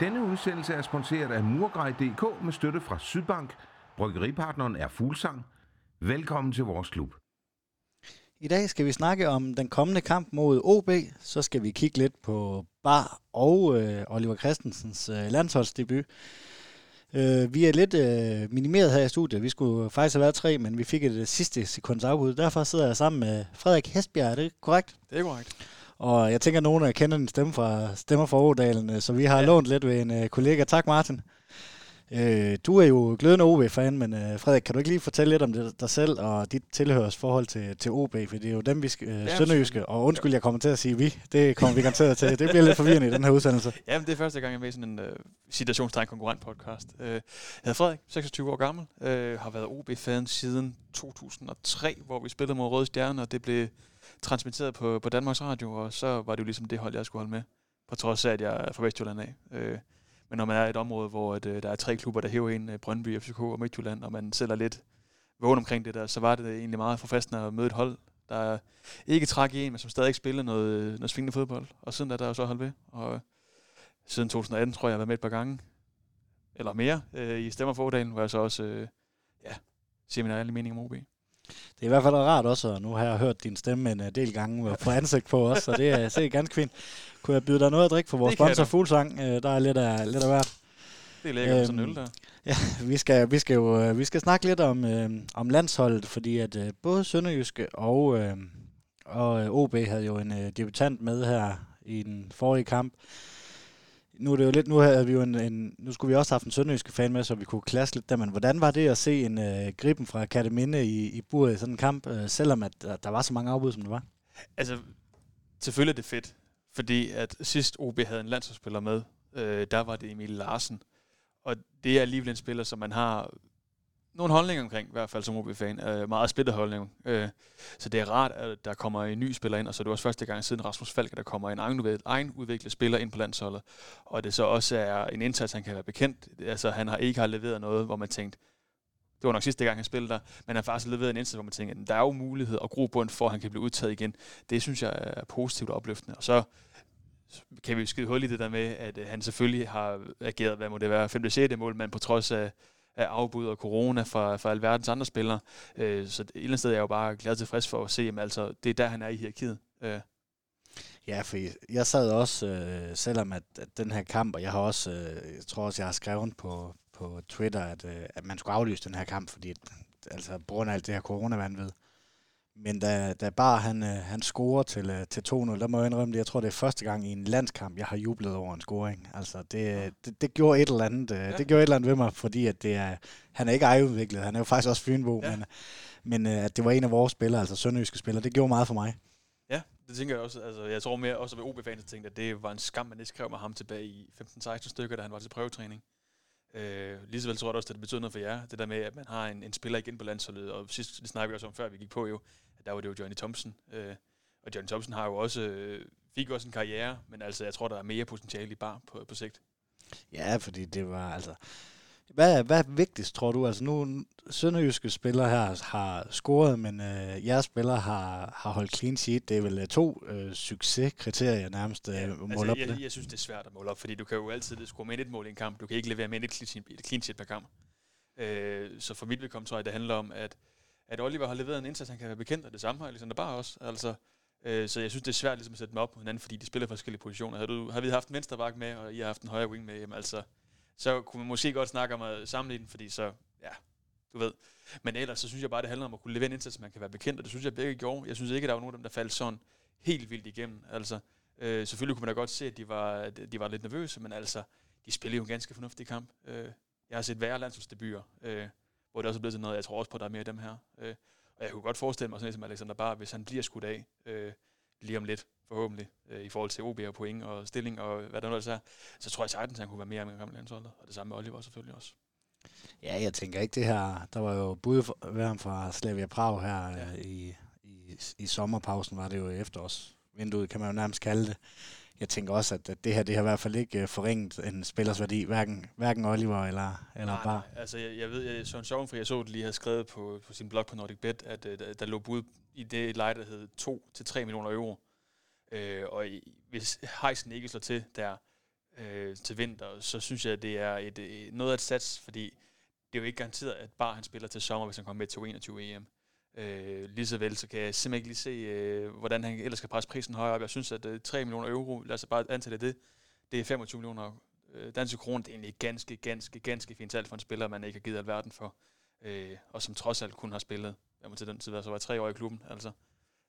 Denne udsendelse er sponsoreret af Murgrej.dk med støtte fra Sydbank. Bryggeripartneren er Fuglsang. Velkommen til vores klub. I dag skal vi snakke om den kommende kamp mod OB. Så skal vi kigge lidt på Bar og øh, Oliver Christensens øh, landsholdsdebut. Øh, vi er lidt øh, minimeret her i studiet. Vi skulle faktisk have været tre, men vi fik et øh, sidste sekunds afbud. Derfor sidder jeg sammen med Frederik Hesbjerg. Er det korrekt? Det er korrekt. Og jeg tænker, at nogen af kender din stemme fra Stemmer fra Ådalen, øh, så vi har ja. lånt lidt ved en øh, kollega. Tak, Martin. Øh, du er jo glødende OB-fan, men øh, Frederik, kan du ikke lige fortælle lidt om det, dig selv og dit tilhørsforhold til, til OB? For det er jo dem, vi skal, øh, sønderjyske, og undskyld, jeg kommer til at sige vi. Det kommer vi garanteret til. Det bliver lidt forvirrende i den her udsendelse. Jamen, det er første gang, jeg er med i sådan en uh, citationstegn konkurrent-podcast. Uh, jeg hedder Frederik, 26 år gammel, uh, har været OB-fan siden 2003, hvor vi spillede mod Røde Stjerne, og det blev transmitteret på, på Danmarks Radio, og så var det jo ligesom det hold, jeg skulle holde med, på trods af, at jeg er fra Vestjylland af. Øh, men når man er i et område, hvor at, øh, der er tre klubber, der hæver en, øh, Brøndby, FCK og Midtjylland, og man selv er lidt vågen omkring det der, så var det egentlig meget forfristende at møde et hold, der ikke træk i en, men som stadig ikke spiller noget, noget svingende fodbold. Og siden da der er jeg så holdt ved. Og siden 2018 tror jeg, jeg har været med et par gange, eller mere, øh, i Stemmer for hvor jeg så også øh, ja, siger min ærlige mening om OB. Det er i hvert fald rart også, og nu har jeg hørt din stemme en del gange på ansigt på os, så det er, er ganske fint. Kunne jeg byde dig noget at drikke for vores sponsor Fuglsang? Øh, der er lidt af, lidt af hvert. Det er lækkert, øhm, sådan øl der. Ja, vi skal, vi skal jo øh, vi skal snakke lidt om, øh, om landsholdet, fordi at øh, både Sønderjyske og, øh, og øh, OB havde jo en øh, debutant med her i den forrige kamp nu er det jo lidt, nu havde vi jo en, en nu skulle vi også have haft en sønderjyske fan med, så vi kunne klasse lidt der, men hvordan var det at se en uh, griben fra Kataminde i, i buret i sådan en kamp, uh, selvom at der, der var så mange afbud, som det var? Altså, selvfølgelig er det fedt, fordi at sidst OB havde en landsholdsspiller med, øh, der var det Emil Larsen, og det er alligevel en spiller, som man har nogle holdninger omkring, i hvert fald som OB-fan. Øh, meget splittet holdning. Øh, så det er rart, at der kommer en ny spiller ind, og så er det også første gang siden Rasmus Falk, at der kommer en egen udviklet spiller ind på landsholdet. Og det så også er en indsats, han kan være bekendt. Altså, han har ikke har leveret noget, hvor man tænkte, det var nok sidste gang, han spillede der, men han har faktisk leveret en indsats, hvor man tænker, der er jo mulighed og grobund for, at han kan blive udtaget igen. Det synes jeg er positivt og opløftende. Og så kan vi jo skide hul i det der med, at øh, han selvfølgelig har ageret, hvad må det være, 5. 6. mål, men på trods af af afbud og corona for, for alverdens andre spillere. Øh, så et eller andet sted er jeg jo bare glad tilfreds for at se, at altså, det er der, han er i hierarkiet. Øh. Ja, for jeg sad også, øh, selvom at, at den her kamp, og jeg har også, øh, jeg tror også, jeg har skrevet på, på Twitter, at, øh, at man skulle aflyse den her kamp, fordi at, altså, på grund af alt det her corona-vanvid. Men da, da bare han, øh, han scorer til, øh, til 2-0, der må jeg indrømme det, jeg tror det er første gang i en landskamp, jeg har jublet over en scoring. Altså det, det, det gjorde et eller andet, øh, ja. det gjorde et eller andet ved mig, fordi at det er, han er ikke ejerudviklet, han er jo faktisk også Fynbo, ja. men, men at det var en af vores spillere, altså sønderjyske spillere, det gjorde meget for mig. Ja, det tænker jeg også. Altså, jeg tror mere også ved OB-fans, tænkte, at det var en skam, man ikke skrev med ham tilbage i 15-16 stykker, da han var til prøvetræning. Øh, lige så vel tror jeg også, at det betyder noget for jer, det der med, at man har en, en spiller igen på landsholdet, og sidst, det snakkede vi også om, før vi gik på jo, der var det jo Johnny Thompson. Øh, og Johnny Thompson har jo også, øh, fik også en karriere, men altså, jeg tror, der er mere potentiale i bar på, på sigt. Ja, fordi det var altså... Hvad, hvad er vigtigst, tror du? Altså nu, sønderjyske spillere her har scoret, men øh, jeres spillere har, har holdt clean sheet. Det er vel øh, to øh, succeskriterier nærmest øh, ja, måle altså, op jeg, jeg, jeg synes, det er svært at måle op, fordi du kan jo altid score med et mål i en kamp. Du kan ikke levere med et clean sheet, et clean sheet per kamp. Øh, så for mit vedkommende tror jeg, det handler om, at at Oliver har leveret en indsats, han kan være bekendt, og det samme har Alexander Bar også. Altså, øh, så jeg synes, det er svært ligesom, at sætte dem op på hinanden, fordi de spiller forskellige positioner. Har, du, har vi haft en venstre bak med, og I har haft en højre wing med, jamen, altså, så kunne man måske godt snakke om at sammenligne, fordi så, ja, du ved. Men ellers, så synes jeg bare, det handler om at kunne levere en indsats, man kan være bekendt, og det synes jeg begge gjorde. Jeg synes ikke, at der var nogen af dem, der faldt sådan helt vildt igennem. Altså, øh, selvfølgelig kunne man da godt se, at de var, de var lidt nervøse, men altså, de spillede jo en ganske fornuftig kamp. Øh, jeg har set værre landsholdsdebuter, øh, hvor det også er blevet til noget, jeg tror også på, at der er mere af dem her. Øh, og jeg kunne godt forestille mig sådan som Alexander Bar, hvis han bliver skudt af øh, lige om lidt, forhåbentlig, øh, i forhold til OB og point og stilling og hvad der nu er, så tror jeg sagtens, han kunne være mere med gamle landsholdet. Og det samme med Oliver selvfølgelig også. Ja, jeg tænker ikke det her. Der var jo bud for, fra Slavia Prag her ja. Øh, i, i, i sommerpausen, var det jo efter os. Vinduet kan man jo nærmest kalde det jeg tænker også, at, at det her det har i hvert fald ikke uh, forringet en spillers værdi, hverken, hverken Oliver eller, eller nej, bare. Nej, altså jeg, jeg ved, jeg, Søren Sjovn, for jeg så det lige har skrevet på, på sin blog på Nordic Bet, at uh, der, der lå bud i det leje, der hed 2-3 millioner euro. Øh, og i, hvis Heisen ikke slår til der, øh, til vinter, så synes jeg, at det er et, et, noget af et sats, fordi det er jo ikke garanteret, at bare han spiller til sommer, hvis han kommer med til 21 EM. Øh, lige så vel, så kan jeg simpelthen ikke lige se, øh, hvordan han ellers skal presse prisen højere op. Jeg synes, at øh, 3 millioner euro, lad os bare antage det, det er 25 millioner øh, danske kroner. Det er egentlig ganske, ganske, ganske fint alt for en spiller, man ikke har givet alverden for. Øh, og som trods alt kun har spillet, jeg må til den tid, så var tre år i klubben. Altså.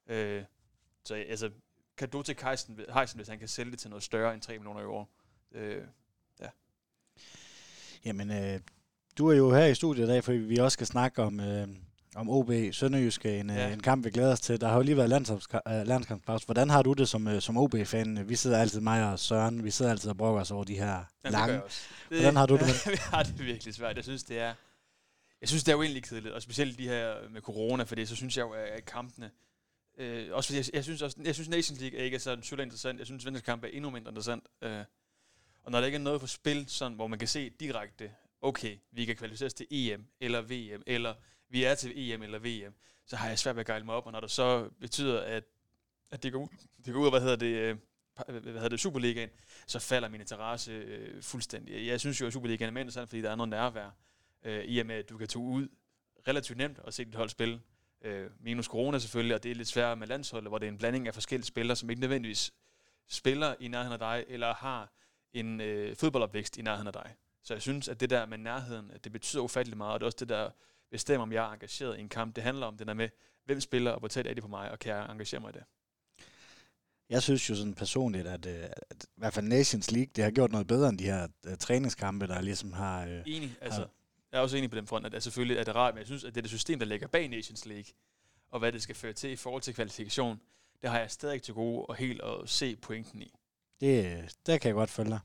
Øh, så altså, kan du til Heisen, Heisen, hvis han kan sælge det til noget større end 3 millioner euro. Øh, ja. Jamen, øh, du er jo her i studiet i dag, fordi vi også skal snakke om, øh, om OB Sønderjyske, en, øh, ja. en kamp, vi glæder os til. Der har jo lige været øh, landskampspause. Hvordan har du det som, øh, som OB-fan? Vi sidder altid, mig og Søren, vi sidder altid og brokker os over de her ja, lange. Det det, Hvordan har du det? vi har det virkelig svært. Jeg synes, det er, jeg synes, det er jo egentlig kedeligt, og specielt de her med corona, fordi så synes jeg jo, at kampene, øh, også fordi jeg, jeg, synes også, jeg synes Nations League er ikke så super interessant. Jeg synes, at kamp er endnu mindre interessant. Øh, og når der ikke er noget på spil, sådan, hvor man kan se direkte, okay, vi kan kvalificeres til EM eller VM, eller vi er til EM eller VM, så har jeg svært ved at gejle mig op, og når det så betyder, at, at det, går ud, det går ud af, hvad hedder det, øh, hvad hedder det, Superligaen, så falder min interesse øh, fuldstændig. Jeg synes jo, at Superligaen er mere interessant, fordi der er noget nærvær, øh, i og med, at du kan tage ud relativt nemt og se dit hold spille. Øh, minus corona selvfølgelig, og det er lidt sværere med landsholdet, hvor det er en blanding af forskellige spillere, som ikke nødvendigvis spiller i nærheden af dig, eller har en øh, fodboldopvækst i nærheden af dig. Så jeg synes, at det der med nærheden, det betyder ufatteligt meget, og det er også det der bestemmer, om jeg er engageret i en kamp. Det handler om det der med, hvem spiller, og hvor tæt er det på mig, og kan jeg engagere mig i det. Jeg synes jo sådan personligt, at, øh, at i hvert fald Nations League, det har gjort noget bedre end de her uh, træningskampe, der ligesom har... Uh, enig, altså. Har, jeg er også enig på den front, at, at selvfølgelig er det rart, men jeg synes, at det er det system, der ligger bag Nations League, og hvad det skal føre til i forhold til kvalifikation, det har jeg stadig til gode og helt at se pointen i. Det, der kan jeg godt følge dig.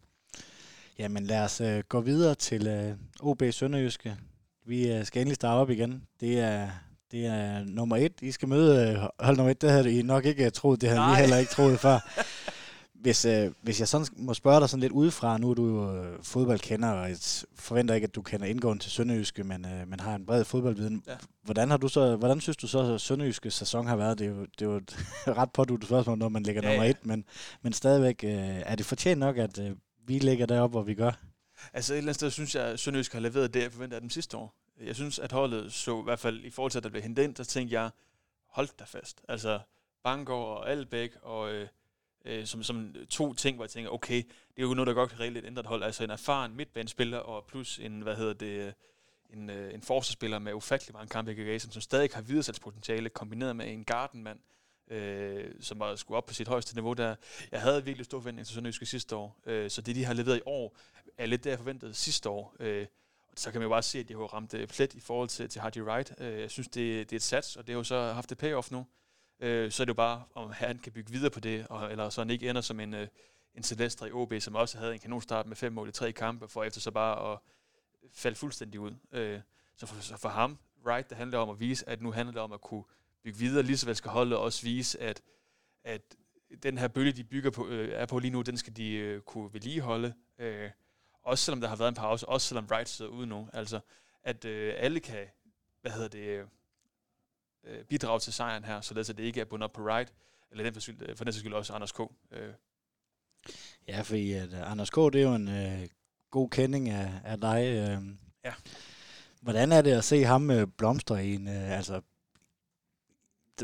Jamen lad os uh, gå videre til uh, OB Sønderjyske. Vi uh, skal endelig starte op igen. Det er, det er nummer et. I skal møde uh, hold nummer et. Det havde I nok ikke troet. Det havde Nej. vi heller ikke troet før. Hvis, øh, hvis jeg sådan må spørge dig sådan lidt udefra, nu er du jo øh, fodboldkender, og jeg forventer ikke, at du kender indgående til Sønderjyske, men, øh, men har en bred fodboldviden. Ja. Hvordan, har du så, hvordan synes du så, at Sønderjyske sæson har været? Det er jo, det er jo et ret påduttet spørgsmål, når man ligger ja, nummer ja. et, men, men stadigvæk, øh, er det fortjent nok, at øh, vi ligger deroppe, hvor vi gør? Altså et eller andet sted synes jeg, at Sønderjysk har leveret det, jeg forventer af dem sidste år. Jeg synes, at holdet så i hvert fald i forhold til, at der blev hentet ind, der tænkte jeg, holdt der fast. Altså Bangor og Albæk og... Øh, øh, som, som to ting, hvor jeg tænker, okay, det er jo noget, der godt kan reelt ændre et hold. Altså en erfaren midtbanespiller, og plus en, hvad hedder det, en, øh, en forsvarsspiller med ufattelig mange kampe i GGA, som, som stadig har videresalgspotentiale, kombineret med en gardenmand, øh, som var skulle op på sit højeste niveau der. Jeg havde virkelig stor forventning til Sønderjyske sidste år, øh, så det, de har leveret i år, er lidt det, jeg forventede sidste år. Øh, så kan man jo bare se, at de har ramt øh, plet i forhold til, til Hardy Wright. Øh, jeg synes, det, det er et sats, og det har jo så haft et payoff nu øh, så er det jo bare, om han kan bygge videre på det, og, eller så han ikke ender som en, øh, en Celestre i OB, som også havde en kanonstart med fem mål i tre kampe, for efter så bare at falde fuldstændig ud. Øh, så, for, så for ham, right, det handler om at vise, at nu handler det om at kunne bygge videre, lige så vel skal holdet også vise, at, at den her bølge, de bygger på, øh, er på lige nu, den skal de øh, kunne vedligeholde. Øh, også selvom der har været en pause, også selvom Wright sidder ude nu. Altså, at øh, alle kan, hvad hedder det, øh, øh, øh, bidrage til sejren her, således at det ikke er bundet op på right, eller den for, for den skyld også Anders K. Øh. Ja, fordi at uh, Anders K. det er jo en øh, god kending af, af dig. Øh. Ja. Hvordan er det at se ham øh, blomstre i en, øh, altså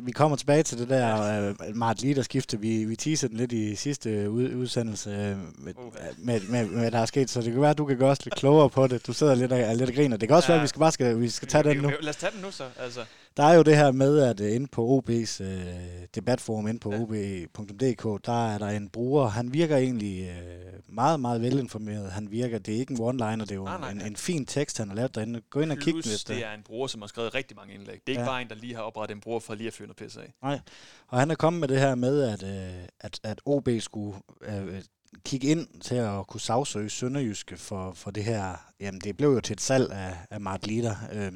vi kommer tilbage til det der uh, Mart Lider skifte. Vi, vi teasede den lidt i sidste ud, udsendelse med, uh, med, med, med, der er sket, så det kan være, at du kan gøre os lidt klogere på det. Du sidder lidt og, lidt og griner. Det kan også ja. være, at vi skal bare skal, vi skal tage vi, den nu. Lad os tage den nu så. Altså. Der er jo det her med, at uh, inde på OB's uh, debatforum, inde på ja. ob.dk, der er der en bruger. Han virker egentlig uh, meget, meget velinformeret. Han virker, det er ikke en one-liner, det er jo nej, nej, en, ja. en fin tekst, han har lavet derinde. Gå ind og kig lidt. det er en bruger, som har skrevet rigtig mange indlæg. Det er ikke ja. bare en, der lige har oprettet en bruger for lige at fyre noget pisse af. Nej, og han er kommet med det her med, at, øh, at, at OB skulle øh, kigge ind til at kunne sagsøge Sønderjyske for, for det her. Jamen, det blev jo til et salg af, af Mart Lider. Øh,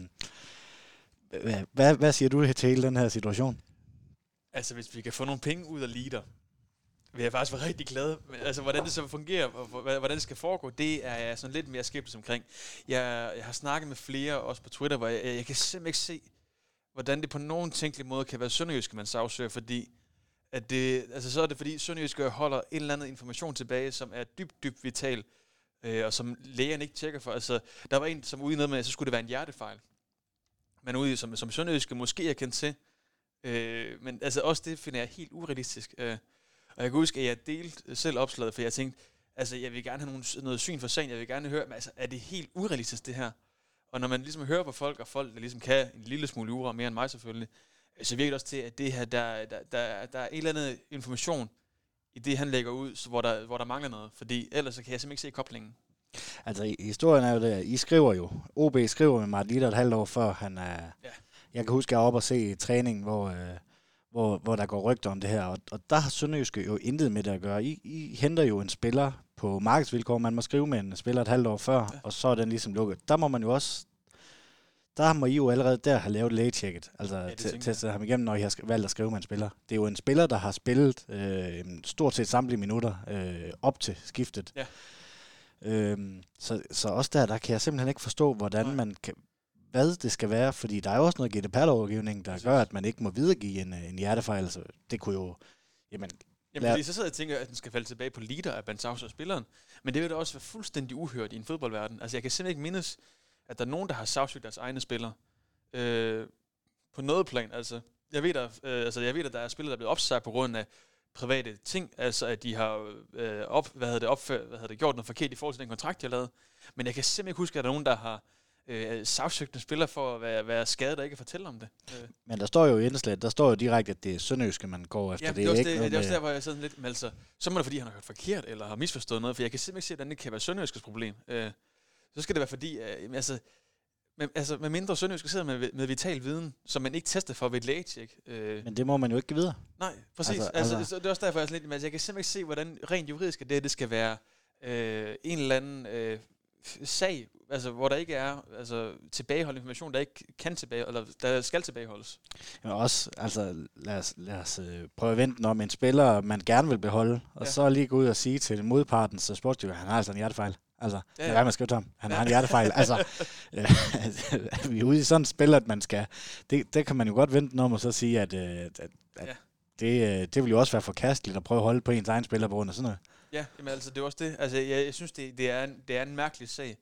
hvad, hvad siger du til hele den her situation? Altså, hvis vi kan få nogle penge ud af leader, vil jeg faktisk være rigtig glad. Men, altså, hvordan det så fungerer, og hvordan det skal foregå, det er jeg sådan lidt mere skeptisk omkring. Jeg, jeg har snakket med flere, også på Twitter, hvor jeg, jeg kan simpelthen ikke se, hvordan det på nogen tænkelig måde kan være sønderjysk, man sagsøger, fordi at det, altså så er det fordi Sønderjysk holder en eller anden information tilbage, som er dybt, dybt vital, øh, og som lægerne ikke tjekker for. Altså, der var en, som ude ned med, at så skulle det være en hjertefejl. Men ude, som, som sønderjyske måske er kendt til. Øh, men altså også det finder jeg helt urealistisk. Øh, og jeg kan huske, at jeg delte øh, selv opslaget, for jeg tænkte, altså jeg vil gerne have nogle, noget syn for sagen, jeg vil gerne høre, men altså er det helt urealistisk det her? Og når man ligesom hører på folk, og folk, der ligesom kan en lille smule jura, mere end mig selvfølgelig, øh, så virker det også til, at det her, der, der, der, der er en eller anden information i det, han lægger ud, så hvor, der, hvor der mangler noget. Fordi ellers så kan jeg simpelthen ikke se koblingen. Altså, historien er jo det, I skriver jo, OB skriver med Martin Litter et halvt år før han er... Ja. Jeg kan huske, at jeg var oppe og se træning, hvor, øh, hvor, hvor der går rygter om det her, og, og der har Sønderjyske jo intet med det at gøre. I, I henter jo en spiller på markedsvilkår, man må skrive med en spiller et halvt år før, ja. og så er den ligesom lukket. Der må man jo også der må I jo allerede der have lavet lægetjekket, altså ja, sætte ham igennem, når I har valgt at skrive med en spiller. Det er jo en spiller, der har spillet øh, stort set samtlige minutter øh, op til skiftet. Ja. Øhm, så, så også der, der kan jeg simpelthen ikke forstå, hvordan Nej. man kan, hvad det skal være, fordi der er jo også noget GDPR-lovgivning, der Præcis. gør, at man ikke må videregive en, en hjertefejl. Altså, det kunne jo, jamen, Jamen, fordi så sidder jeg og tænker, at den skal falde tilbage på leader af Bansaus og spilleren. Men det vil da også være fuldstændig uhørt i en fodboldverden. Altså, jeg kan simpelthen ikke mindes, at der er nogen, der har sagsøgt deres egne spillere. Øh, på noget plan, altså. Jeg ved, der, øh, altså, jeg ved, at der er spillere, der er blevet opsagt på grund af private ting, altså at de har øh, op, hvad havde det, opført, hvad havde det gjort noget forkert i forhold til den kontrakt, jeg lavede. Men jeg kan simpelthen ikke huske, at der er nogen, der har øh, sagsøgt en spiller for at være, være skadet og ikke fortælle om det. Øh. Men der står jo i indslaget, der står jo direkte, at det er Sønderjyske, man går efter. Ja, det, det er, også det, det er også der, hvor jeg sidder lidt, men altså, så må det fordi, han har hørt forkert, eller har misforstået noget, for jeg kan simpelthen ikke se, at det kan være Sønderjyskes problem. Øh, så skal det være fordi, øh, altså, med, altså, med mindre Sønderjysk sidder med, med vital viden, som man ikke tester for ved et lægetjek. Øh. Men det må man jo ikke give videre. Nej, præcis. Altså, altså, altså. det er også derfor, jeg, er lidt, men jeg kan simpelthen ikke se, hvordan rent juridisk det, det skal være øh, en eller anden øh, sag, altså, hvor der ikke er altså, tilbageholdt information, der ikke kan tilbage, eller der skal tilbageholdes. Ja, også, altså, lad os, lad os øh, prøve at vente, når en spiller, man gerne vil beholde, og ja. så lige gå ud og sige til modparten, så sportsdirektør, han har altså en hjertefejl. Altså, ja, ja. hvad man skal ham. Han har en hjertefejl. altså, øh, vi er ude i sådan et spil, at man skal... Det, det kan man jo godt vente om og så sige, at, øh, at, at ja. det, øh, det vil jo også være forkasteligt at prøve at holde på ens egen spiller på grund af sådan noget. Ja, jamen altså, det er også det. Altså, jeg, jeg synes, det, det, er en, det er en mærkelig sag.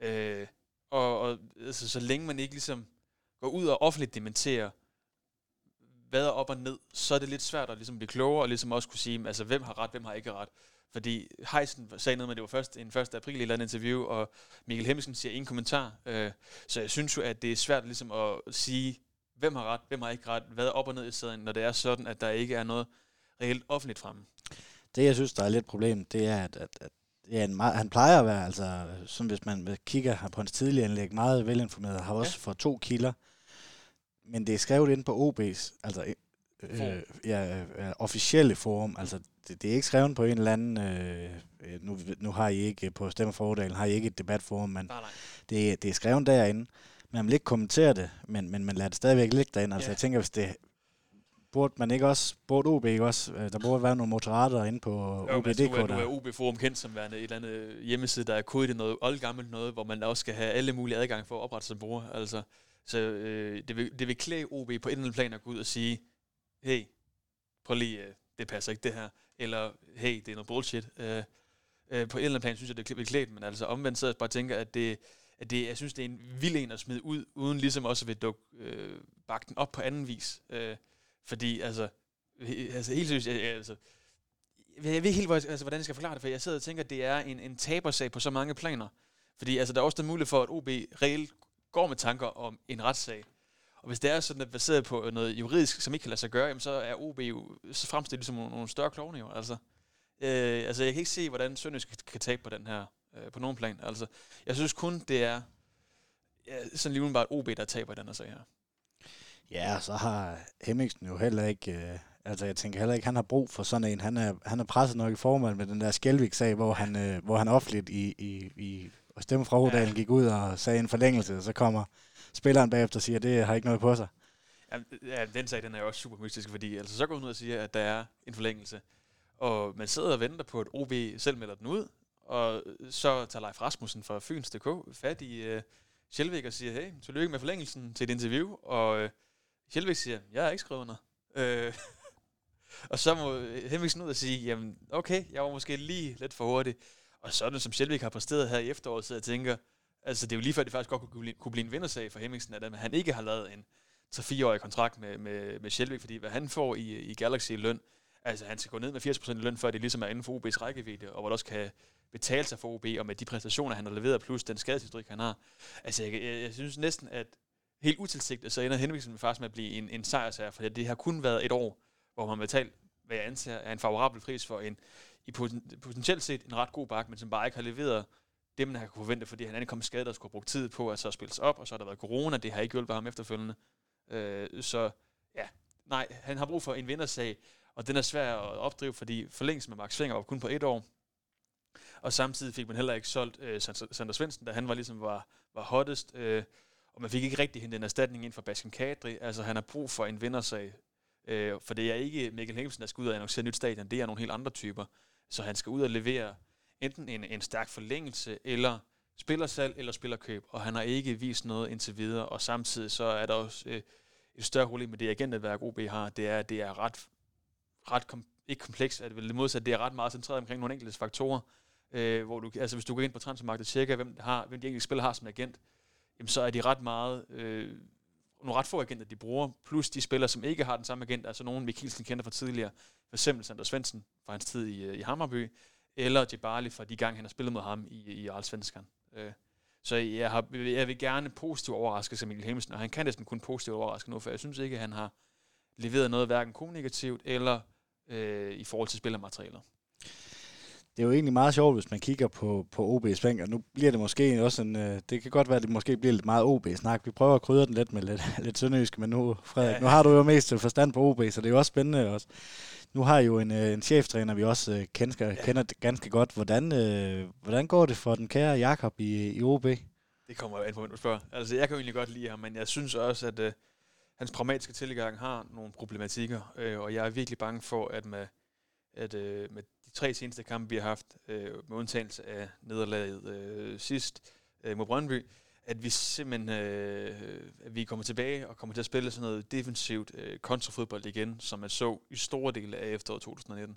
Øh, og og altså, så længe man ikke ligesom går ud og offentligt dementerer, hvad er op og ned, så er det lidt svært at ligesom blive klogere, og ligesom også kunne sige, altså, hvem har ret, hvem har ikke ret. Fordi Heisen sagde noget med, at det var først en 1. april i et interview, og Mikkel Hemmingsen siger ingen kommentar. Øh, så jeg synes jo, at det er svært ligesom at sige, hvem har ret, hvem har ikke ret, hvad er op og ned i stedet, når det er sådan, at der ikke er noget reelt offentligt fremme. Det, jeg synes, der er lidt problem, det er, at, at, at ja, en meget, han plejer at være, altså, som hvis man kigger på hans tidligere anlæg, meget velinformeret, har også ja. fået to kilder. Men det er skrevet ind på OB's, altså øh, ja, øh, officielle forum. Altså, det, det er ikke skrevet på en eller anden... Øh, øh nu, nu har I ikke på Stemmerfordalen har I ikke et debatforum, men nej, nej. Det, det er skrevet derinde. Men man vil ikke kommentere det, men, men man lader det stadigvæk ligge derinde. Altså, ja. jeg tænker, hvis det burde man ikke også, burde OB ikke også, øh, der burde være nogle motorater inde på OB.dk. Nu, er, nu er OB Forum kendt som værende et eller andet hjemmeside, der er kodet noget oldgammelt noget, hvor man også skal have alle mulige adgang for at oprette sig bruger. Altså, så øh, det, vil, det vil klæde OB på en eller anden plan at gå ud og sige, hey, prøv lige, øh, det passer ikke det her, eller hey, det er noget bullshit. Øh, øh, på en eller anden plan synes jeg, det er klædt, men altså omvendt så jeg bare tænker, at det, at det, jeg synes, det er en vild en at smide ud, uden ligesom også at vil dukke øh, bakke den op på anden vis. Øh, fordi, altså, altså helt seriøst, jeg, altså, jeg ved ikke helt, altså, hvordan jeg skal forklare det, for jeg sidder og tænker, at det er en, en tabersag på så mange planer. Fordi altså, der er også den mulighed for, at OB reelt går med tanker om en retssag. Og hvis det er sådan, at baseret på noget juridisk, som ikke kan lade sig gøre, jamen, så er OB jo så fremstillet som nogle, nogle større klovne jo. Altså, øh, altså, jeg kan ikke se, hvordan Sønderjysk kan, kan tabe på den her, øh, på nogen plan. Altså, jeg synes kun, det er ja, sådan lige bare OB, der taber i den her sag her. Ja, så har Hemmingsen jo heller ikke... Øh, altså, jeg tænker heller ikke, han har brug for sådan en. Han er, han er presset nok i formand med den der Skjelvik-sag, hvor han, øh, hvor han offentligt i, i, i stemme fra ja. gik ud og sagde en forlængelse, og så kommer spilleren bagefter siger, at det har ikke noget på sig. Ja, den sag den er jo også super mystisk, fordi altså, så går hun ud og siger, at der er en forlængelse. Og man sidder og venter på, at OB selv melder den ud, og så tager Leif Rasmussen fra Fyns.dk fat i øh, uh, Sjælvæk og siger, hey, tillykke med forlængelsen til et interview, og øh, uh, Sjælvæk siger, jeg har ikke skrevet under. Uh, Og så må Henriksen ud og sige, jamen okay, jeg var måske lige lidt for hurtig. Og sådan som Sjælvæk har præsteret her i efteråret, så jeg tænker, altså det er jo lige før, det faktisk godt kunne blive, kunne blive en vindersag for Hemmingsen, at han ikke har lavet en 3-4-årig kontrakt med, med, med Sjelvik, fordi hvad han får i, i Galaxy i løn, altså han skal gå ned med 80% i løn, før det ligesom er inden for OB's rækkevidde, og hvor det også kan betale sig for OB, og med de præstationer, han har leveret, plus den skadeshistorik, han har. Altså jeg, jeg, jeg synes næsten, at helt utilsigtet, så ender Henriksen faktisk med at blive en, en sejrsager, for det har kun været et år, hvor man betalt, hvad jeg anser er en favorabel pris for en, i potentielt set en ret god bak, men som bare ikke har leveret det, man har kunne forvente, fordi han er kommet skadet og skulle have brugt tid på at så spille sig op, og så har der været corona, det har ikke hjulpet ham efterfølgende. Øh, så ja, nej, han har brug for en vindersag, og den er svær at opdrive, fordi forlængelsen med Max Svinger var kun på et år, og samtidig fik man heller ikke solgt øh, Sander Svendsen, da han var ligesom var, var hottest, øh, og man fik ikke rigtig hentet en erstatning ind for Basken Kadri. Altså han har brug for en vindersag, øh, for det er ikke Mikkel Hengelsen, der skal ud og annoncere nyt stadion, det er nogle helt andre typer. Så han skal ud og levere enten en, en stærk forlængelse, eller spillersalg, eller spillerkøb, og han har ikke vist noget indtil videre, og samtidig så er der også øh, et større problem med det agentnetværk OB har, det er, at det er ret, ret kom, ikke komplekst, at det modsat, det er ret meget centreret omkring nogle enkelte faktorer, øh, hvor du, altså hvis du går ind på transfermarkedet og tjekker, hvem, har, hvem de enkelte spillere har som agent, jamen så er de ret meget, øh, nogle ret få agenter, de bruger, plus de spillere, som ikke har den samme agent, altså nogen, Mikkelsen kender fra tidligere, for eksempel Sander Svendsen fra hans tid i, øh, i Hammerby, eller Jebali fra de gange, han har spillet mod ham i, i Allsvenskan. Øh, så jeg, har, jeg vil gerne positivt overraske som Mikkel Hemmelsen, og han kan næsten kun positivt overraske nu, for jeg synes ikke, at han har leveret noget hverken kommunikativt eller øh, i forhold til spillermaterialer det er jo egentlig meget sjovt, hvis man kigger på, på OB's bænk, og nu bliver det måske også en, øh, det kan godt være, at det måske bliver lidt meget OB-snak. Vi prøver at krydre den lidt med lidt, lidt sønderjysk, men nu, Frederik, ja. nu har du jo mest forstand på OB, så det er jo også spændende også. Nu har I jo en, øh, en cheftræner, vi også øh, kender, ja. kender ganske godt. Hvordan, øh, hvordan går det for den kære Jakob i, i OB? Det kommer jo an på, hvem du spørger. Altså, jeg kan jo egentlig godt lide ham, men jeg synes også, at øh, hans pragmatiske tilgang har nogle problematikker, øh, og jeg er virkelig bange for, at med, at, øh, med tre seneste kampe, vi har haft, øh, med undtagelse af nederlaget øh, sidst øh, mod Brøndby, at vi simpelthen øh, at vi kommer tilbage og kommer til at spille sådan noget defensivt øh, kontrafodbold igen, som man så i store dele af efteråret 2019,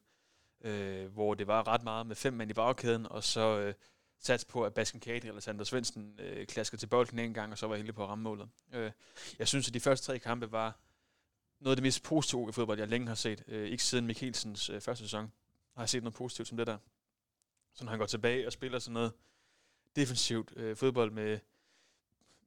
øh, hvor det var ret meget med fem mænd i bagkæden, og så øh, sats på, at Basken Kate eller Sander Svendsen øh, klaskede til bolden en gang, og så var heldig på at ramme målet. Øh, jeg synes, at de første tre kampe var noget af det mest positive i fodbold, jeg længe har set. Øh, ikke siden Mikkelsens øh, første sæson har jeg set noget positivt som det der. Så når han går tilbage og spiller sådan noget defensivt øh, fodbold med,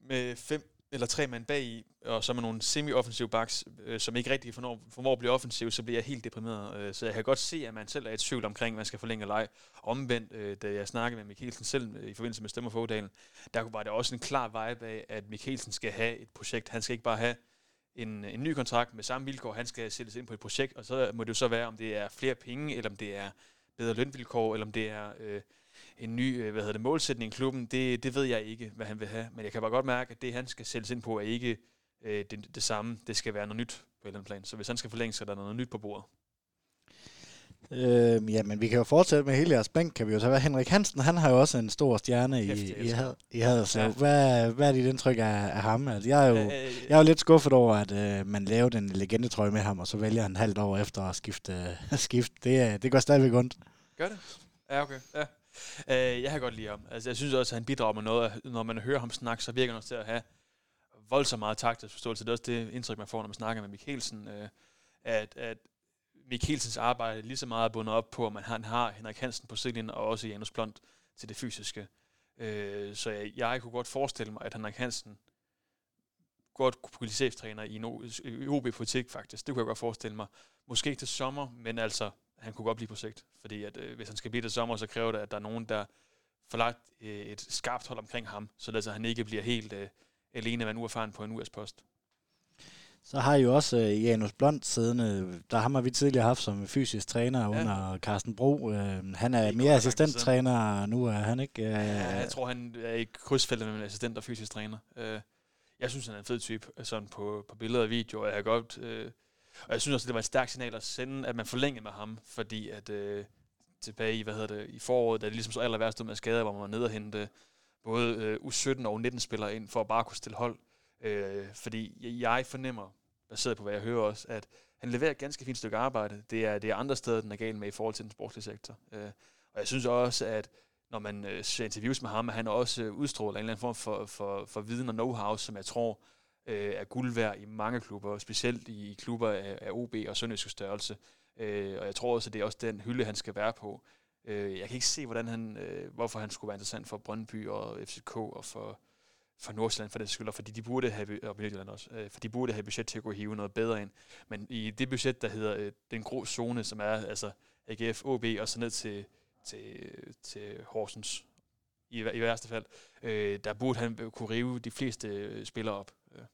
med fem eller tre mand bag i, og så med nogle semi-offensive backs, øh, som ikke rigtig formår, formår at blive offensiv, så bliver jeg helt deprimeret. Øh, så jeg kan godt se, at man selv er i tvivl omkring, at man skal forlænge leg. Omvendt, øh, da jeg snakkede med Mikkelsen selv øh, i forbindelse med Stemmer for der var det også en klar vibe af, at Mikkelsen skal have et projekt. Han skal ikke bare have en, en ny kontrakt med samme vilkår, han skal sættes ind på et projekt, og så må det jo så være, om det er flere penge, eller om det er bedre lønvilkår, eller om det er øh, en ny øh, hvad hedder det, målsætning i klubben, det, det ved jeg ikke, hvad han vil have. Men jeg kan bare godt mærke, at det, han skal sættes ind på, er ikke øh, det, det samme. Det skal være noget nyt på et eller andet plan. Så hvis han skal forlænge, så er der noget nyt på bordet. Øh, ja, men vi kan jo fortsætte med hele jeres bænk, kan vi jo tage. Henrik Hansen, han har jo også en stor stjerne i, i, i Haderslev. Ja. Hvad, hvad er dit indtryk af, af ham? Altså, jeg, er jo, øh, jeg er jo lidt skuffet over, at øh, man lavede en legendetrøje med ham, og så vælger han halvt år efter at skifte. skifte. Det, det går stadigvæk ondt. Gør det? Ja, okay. Ja. Øh, jeg har godt lide ham. Altså, jeg synes også, at han bidrager med noget. Når man hører ham snakke, så virker han også til at have voldsomt meget taktisk forståelse. Det er også det indtryk, man får, når man snakker med Mikkelsen. Øh, at, at Mikkelsens arbejde lige så meget bundet op på, om man han har Henrik Hansen på sidelinjen, og også Janus Blond til det fysiske. Øh, så jeg, jeg kunne godt forestille mig, at Henrik Hansen godt kunne blive cheftræner i, no, i OB-politik faktisk. Det kunne jeg godt forestille mig. Måske til sommer, men altså, han kunne godt blive på sigt. Fordi at, øh, hvis han skal blive til sommer, så kræver det, at der er nogen, der får lagt øh, et skarpt hold omkring ham, så altså, han ikke bliver helt øh, alene med en uerfaren på en US-post. Så har I jo også uh, Janus Blond siddende. Der har vi tidligere haft som fysisk træner ja. under Carsten Bro. Uh, han er mere assistenttræner nu, er han ikke? Uh, ja, jeg tror, han er i krydsfeltet med en assistent og fysisk træner. Uh, jeg synes, han er en fed type, sådan på, på billeder og videoer. Jeg har godt, uh, og jeg synes også, det var et stærkt signal at sende, at man forlængede med ham, fordi at uh, tilbage i, hvad hedder det, i foråret, da det ligesom så aller værst med skader, hvor man var nede og hente både uh, U17 og U19-spillere ind, for at bare kunne stille hold. Øh, fordi jeg fornemmer, baseret på hvad jeg hører også, at han leverer et ganske fint stykke arbejde. Det er, det er andre steder, den er galt med i forhold til den sportslige sektor. Øh, og jeg synes også, at når man øh, ser interviews med ham, at han også øh, udstråler en eller anden form for, for, for viden og know-how, som jeg tror øh, er guld værd i mange klubber, specielt i klubber af, af OB og Sønderjyske størrelse. Øh, og jeg tror også, at det er også den hylde, han skal være på. Øh, jeg kan ikke se, hvordan han, øh, hvorfor han skulle være interessant for Brøndby og FCK og for, for Nordsjælland for det skyld, fordi de burde have, og Midtjylland også, øh, for de burde have budget til at gå hive noget bedre ind. Men i det budget, der hedder øh, den grå zone, som er altså AGF, OB og så ned til, til, til Horsens, i, i værste fald, øh, der burde han kunne rive de fleste øh, spillere op. Øh.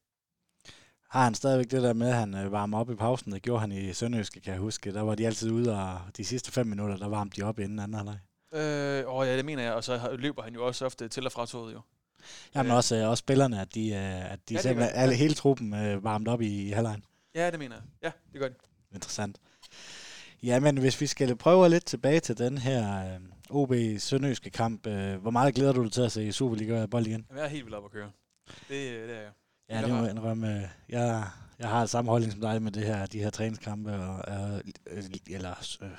Har han stadigvæk det der med, at han øh, varmer op i pausen? Det gjorde han i Sønderjyske, kan jeg huske. Der var de altid ude, og de sidste fem minutter, der varmte de op inden anden halvleg. Øh, åh ja, det mener jeg. Og så løber han jo også ofte til og fra toget jo. Jamen øh. også, øh, også spillerne, at de, øh, at de ja, simpelthen, alle, hele truppen øh, varmt op i, i halvlejen. Ja, det mener jeg. Ja, det gør de. Interessant. Ja, men hvis vi skal prøve lidt tilbage til den her øh, OB Sønderjyske kamp, øh, hvor meget glæder du dig til at se Superliga bold igen? Jamen, jeg er helt vildt op at køre. Det, det er jeg. Ja, det må jeg indrømme. Jeg, jeg har samme holdning som dig med det her, de her træningskampe, og, øh, eller øh,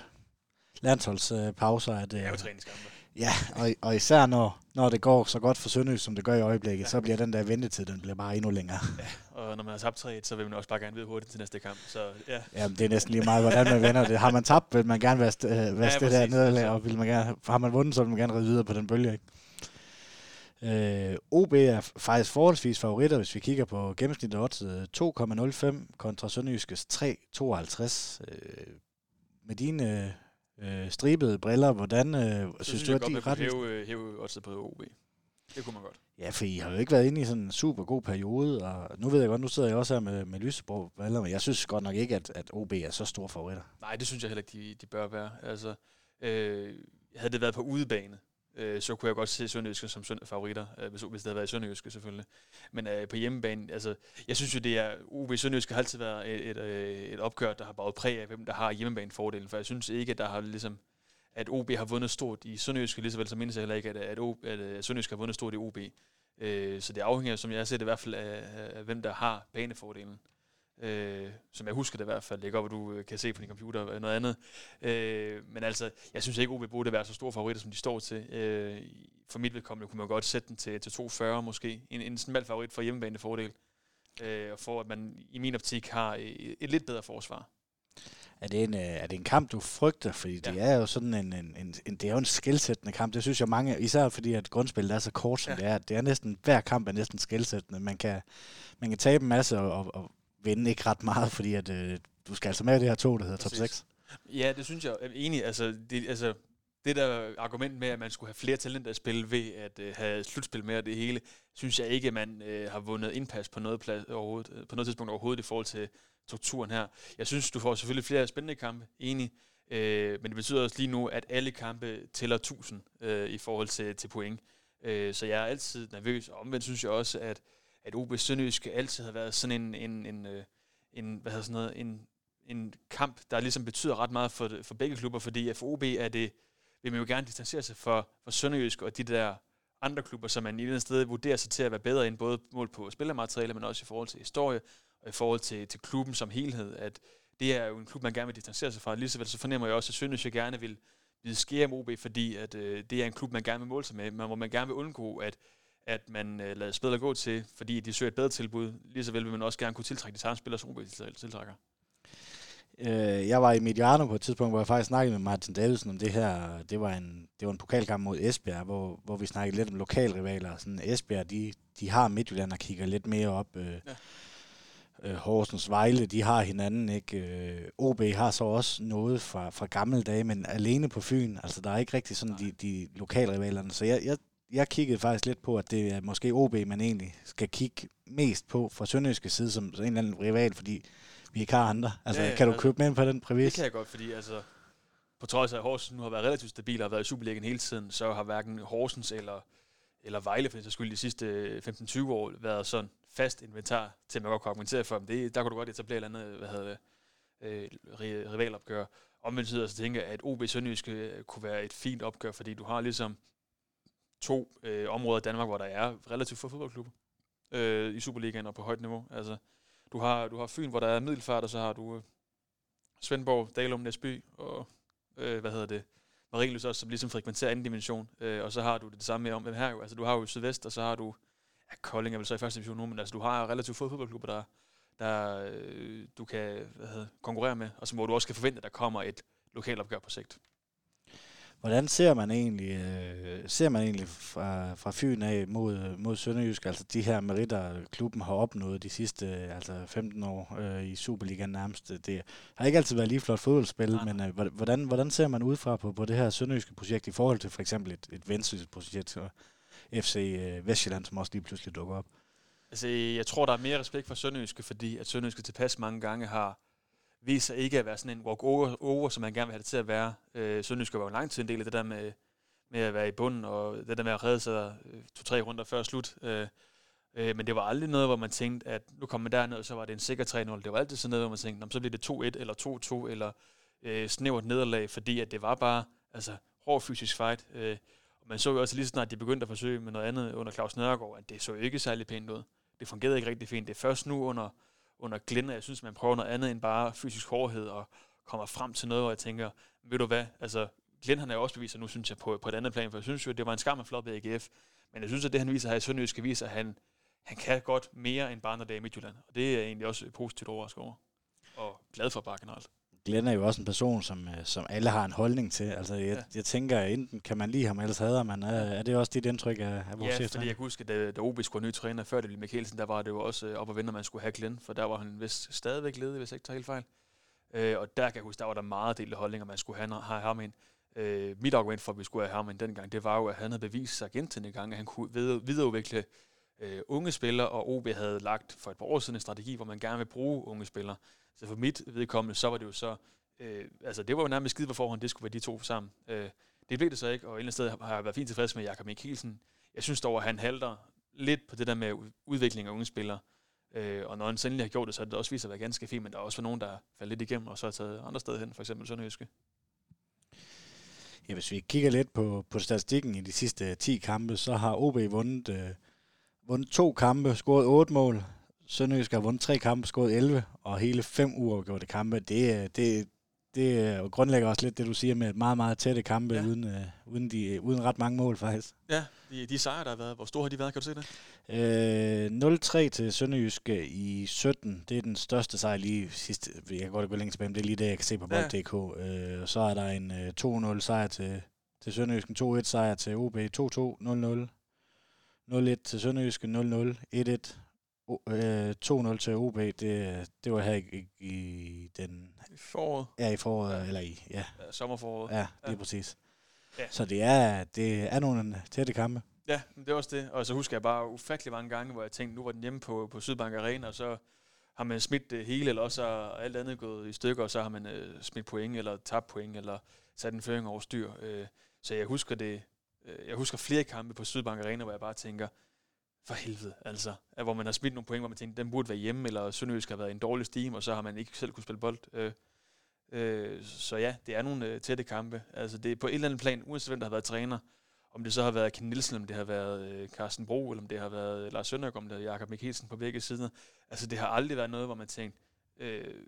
landsholdspauser. At, øh, det er jo træningskampe. Ja, og, og især når, når det går så godt for Sønderjys, som det gør i øjeblikket, ja. så bliver den der ventetid, den bliver bare endnu længere. Ja, og når man har tabt 3 så vil man også bare gerne vide hurtigt til næste kamp. Så, ja. Jamen, det er næsten lige meget, hvordan man vender det. Har man tabt, vil man gerne være, st- være ja, det der nederlag, og vil man gerne, har man vundet, så vil man gerne ride videre på den bølge. Ikke? Øh, OB er faktisk forholdsvis favoritter, hvis vi kigger på gennemsnittet odds 2,05 kontra Sønderjyskes 3,52. Øh, med dine øh, stribede briller, hvordan øh, synes, synes du, at de er ret... Hæve, øh, hæve oddset på OB. Det kunne man godt. Ja, for I har jo ikke været inde i sådan en super god periode, og nu ved jeg godt, nu sidder jeg også her med, med Lysebro briller, men jeg synes godt nok ikke, at, at OB er så store favoritter. Nej, det synes jeg heller ikke, de, de bør være. Altså, øh, havde det været på udebane, øh, så kunne jeg godt se Sønderjyske som favoritter, øh, hvis, hvis det havde været i Sønderjyske selvfølgelig. Men øh, på hjemmebane, altså, jeg synes jo, det er, UB Sønderjyske har altid været et, et, øh, et opgør, der har baget præg af, hvem der har hjemmebanefordelen, for jeg synes ikke, at der har ligesom, at OB har vundet stort i Sønderjyske, lige så vel som mindes jeg heller ikke, at, at, OB, at, at Sønderjyske har vundet stort i OB. Øh, så det afhænger, som jeg ser det i hvert fald, af, af hvem der har banefordelen øh, som jeg husker det i hvert fald. Det er godt, at du øh, kan se på din computer eller noget andet. Øh, men altså, jeg synes ikke, OB burde være så store favoritter, som de står til. Øh, for mit vedkommende kunne man godt sætte den til, til 2,40 måske. En, en smal favorit for hjemmebane fordel. Øh, og for at man i min optik har et, et lidt bedre forsvar. Er det, en, øh, er det en kamp, du frygter? Fordi det ja. er jo sådan en, en, en, en, det er jo en skældsættende kamp. Det synes jeg mange, især fordi at grundspillet er så kort, som ja. det er. Det er næsten, hver kamp er næsten skældsættende. Man kan, man kan tabe en masse og, og, og vinde ikke ret meget, fordi at, øh, du skal altså med det her tog, der hedder Præcis. top 6. Ja, det synes jeg er enig. Altså, det, altså, det der argument med, at man skulle have flere talenter at spille ved at øh, have slutspil med og det hele, synes jeg ikke, at man øh, har vundet indpas på noget, plads overhovedet, øh, på noget tidspunkt overhovedet i forhold til strukturen her. Jeg synes, du får selvfølgelig flere spændende kampe, enig, øh, men det betyder også lige nu, at alle kampe tæller 1000 øh, i forhold til, til point. Øh, så jeg er altid nervøs, og omvendt synes jeg også, at at OB Sønderjysk altid har været sådan en, en, en, øh, en, hvad hedder sådan noget, en, en kamp, der ligesom betyder ret meget for, for begge klubber, fordi for OB er det, vil man jo gerne distancere sig for, for Sønderjysk og de der andre klubber, som man i den sted vurderer sig til at være bedre end både mål på spillermateriale, men også i forhold til historie og i forhold til, til klubben som helhed, at det er jo en klub, man gerne vil distancere sig fra. Lige så fornemmer jeg også, at Sønderjysk gerne vil, vide skære om OB, fordi at, øh, det er en klub, man gerne vil måle sig med, men hvor man gerne vil undgå, at at man øh, lader spillere gå til, fordi de søger et bedre tilbud. Lige så vel vil man også gerne kunne tiltrække de samme spillere, som OB tiltrækker. Øh, jeg var i Mediano på et tidspunkt, hvor jeg faktisk snakkede med Martin Davidsen om det her. Det var en, det var en pokalkamp mod Esbjerg, hvor, hvor vi snakkede lidt om lokalrivaler. Sådan Esbjerg, de, de har Midtjylland og kigger lidt mere op. Øh, ja. øh, Horsens Vejle, de har hinanden, ikke? Øh, OB har så også noget fra, fra gamle dage, men alene på Fyn. Altså, der er ikke rigtig sådan de, de lokalrivalerne. Så jeg, jeg, jeg kiggede faktisk lidt på, at det er måske OB, man egentlig skal kigge mest på fra Sønderjyske side som, en eller anden rival, fordi vi ikke har andre. Altså, ja, ja, kan du købe med på den præmis? Det kan jeg godt, fordi altså, på trods af, at Horsens nu har været relativt stabil og har været i Superligaen hele tiden, så har hverken Horsens eller, eller Vejle, for det skulle de sidste 15-20 år, været sådan fast inventar til, at man godt kan argumentere for dem. Det, der kunne du godt etablere et eller andet, hvad hedder det, øh, rivalopgør. Omvendt så tænker jeg, at OB Sønderjyske kunne være et fint opgør, fordi du har ligesom to øh, områder i Danmark, hvor der er relativt få fodboldklubber øh, i Superligaen og på højt niveau. Altså, du har, du har Fyn, hvor der er middelfart, og så har du øh, Svendborg, Dalum, Næsby og, øh, hvad hedder det, Marienløs også, som ligesom frekventerer anden dimension. Øh, og så har du det, det samme med om, hvem her jo, altså du har jo Sydvest, og så har du, ja, Kolding er vel så i første division nu, men altså du har relativt få fodboldklubber, der, der øh, du kan hvad hedder, konkurrere med, og så må du også kan forvente, at der kommer et lokalopgør på sigt. Hvordan ser man egentlig, øh, ser man egentlig fra, fra Fyn af mod, mod Sønderjysk, altså de her meritter, klubben har opnået de sidste altså 15 år øh, i Superligaen nærmest. Det har ikke altid været lige flot fodboldspil, Nej. men øh, hvordan, hvordan ser man udefra på, på det her Sønderjyske projekt i forhold til for eksempel et, et Vendsyssel projekt og FC øh, Vestjylland, som også lige pludselig dukker op? Altså, jeg tror, der er mere respekt for Sønderjyske, fordi at Sønderjyske tilpas mange gange har viser ikke at være sådan en walk-over, som man gerne vil have det til at være. Øh, Sønderjysk var jo lang tid en del af det der med, med at være i bunden, og det der med at redde sig øh, to-tre runder før slut. Øh, øh, men det var aldrig noget, hvor man tænkte, at nu kommer man derned, og så var det en sikker 3-0. Det var altid sådan noget, hvor man tænkte, så bliver det 2-1 eller 2-2, eller øh, snævert nederlag, fordi at det var bare altså, hård fysisk fight. Øh, og man så jo også lige snart, de begyndte at forsøge med noget andet under Claus Nørgaard, at det så ikke særlig pænt ud. Det fungerede ikke rigtig fint. Det er først nu under under Glenn, jeg synes, man prøver noget andet end bare fysisk hårdhed og kommer frem til noget, hvor jeg tænker, ved du hvad, altså Glenn han er jo også bevist, nu synes jeg på, på et andet plan, for jeg synes jo, at det var en skam at floppe i AGF, men jeg synes, at det han viser her i Sønderjysk skal vise, at han, han kan godt mere end bare når det er i Midtjylland, og det er egentlig også positivt overrasket over, og glad for bare generelt. Glenn er jo også en person, som, øh, som alle har en holdning til. Altså, jeg, ja. jeg tænker, enten kan man lide ham, ellers hader man. Er, er det også dit indtryk af, af vores Ja, fordi jeg kan huske, da, da OB skulle have ny træner, før det blev Mikkelsen, der var det jo også øh, op og vende, at man skulle have Glenn, for der var han vist stadigvæk ledig, hvis jeg ikke tager helt fejl. Øh, og der kan jeg huske, der var der meget delte holdninger, man skulle have, have ham ind. Øh, mit argument for, at vi skulle have ham ind dengang, det var jo, at han havde bevist sig gentagende gange, at han kunne videreudvikle øh, unge spillere, og OB havde lagt for et par år siden en strategi, hvor man gerne vil bruge unge spillere. Så for mit vedkommende, så var det jo så Øh, altså, det var jo nærmest skide på forhånd, det skulle være de to sammen. Øh, det blev det så ikke, og et eller andet sted har jeg været fint tilfreds med Jakob Mikkelsen. Jeg synes dog, at han halter lidt på det der med udvikling af unge spillere. Øh, og når han sendelig har gjort det, så har det også vist at være ganske fint, men der er også nogen, der faldt lidt igennem, og så har taget andre steder hen, for eksempel Sønderjyske. Ja, hvis vi kigger lidt på, på statistikken i de sidste 10 kampe, så har OB vundet, øh, vundet to kampe, scoret otte mål. Sønderjysk har vundet tre kampe, scoret 11, og hele fem uafgjorte kampe. Det, det, det grundlægger også lidt det, du siger med meget, meget tætte kampe, ja. uden, øh, uden, de, uden ret mange mål faktisk. Ja, de, de sejre, der har været, hvor store har de været, kan du se det? Øh, 0-3 til Sønderjyske i 17, det er den største sejr lige sidste, jeg kan godt gå længe tilbage, men det er lige det, jeg kan se på bold.dk. Ja. Øh, så er der en øh, 2-0 sejr til, til Sønderjysken, 2-1 sejr til OB, 2-2, 0-0, 0-1 til Sønderjyske, 0-0, 1-1, øh, 2-0 til OB, det, det var her i, i den... I foråret? Ja, i foråret, ja. eller i, ja. ja sommerforåret. Ja, det er præcis. Ja. Så det er, det er nogle tætte kampe. Ja, det er også det. Og så husker jeg bare ufattelig mange gange, hvor jeg tænkte, nu var den hjemme på, på Sydbank Arena, og så har man smidt det hele, eller også har alt andet gået i stykker, og så har man øh, smidt point, eller tabt point, eller sat en føring over styr. Øh, så jeg husker det, Øh, jeg husker flere kampe på Sydbank Arena, hvor jeg bare tænker, for helvede, altså. At hvor man har smidt nogle point, hvor man tænkte, den burde være hjemme, eller Sønderjysk har været en dårlig steam, og så har man ikke selv kunne spille bold. Øh, øh, så ja, det er nogle øh, tætte kampe. Altså det er på et eller andet plan, uanset hvem der har været træner, om det så har været Ken Nielsen, om det har været øh, Carsten Bro, eller om det har været øh, Lars Søndergaard, om det har Jakob Mikkelsen på begge sider. Altså det har aldrig været noget, hvor man tænkte, øh,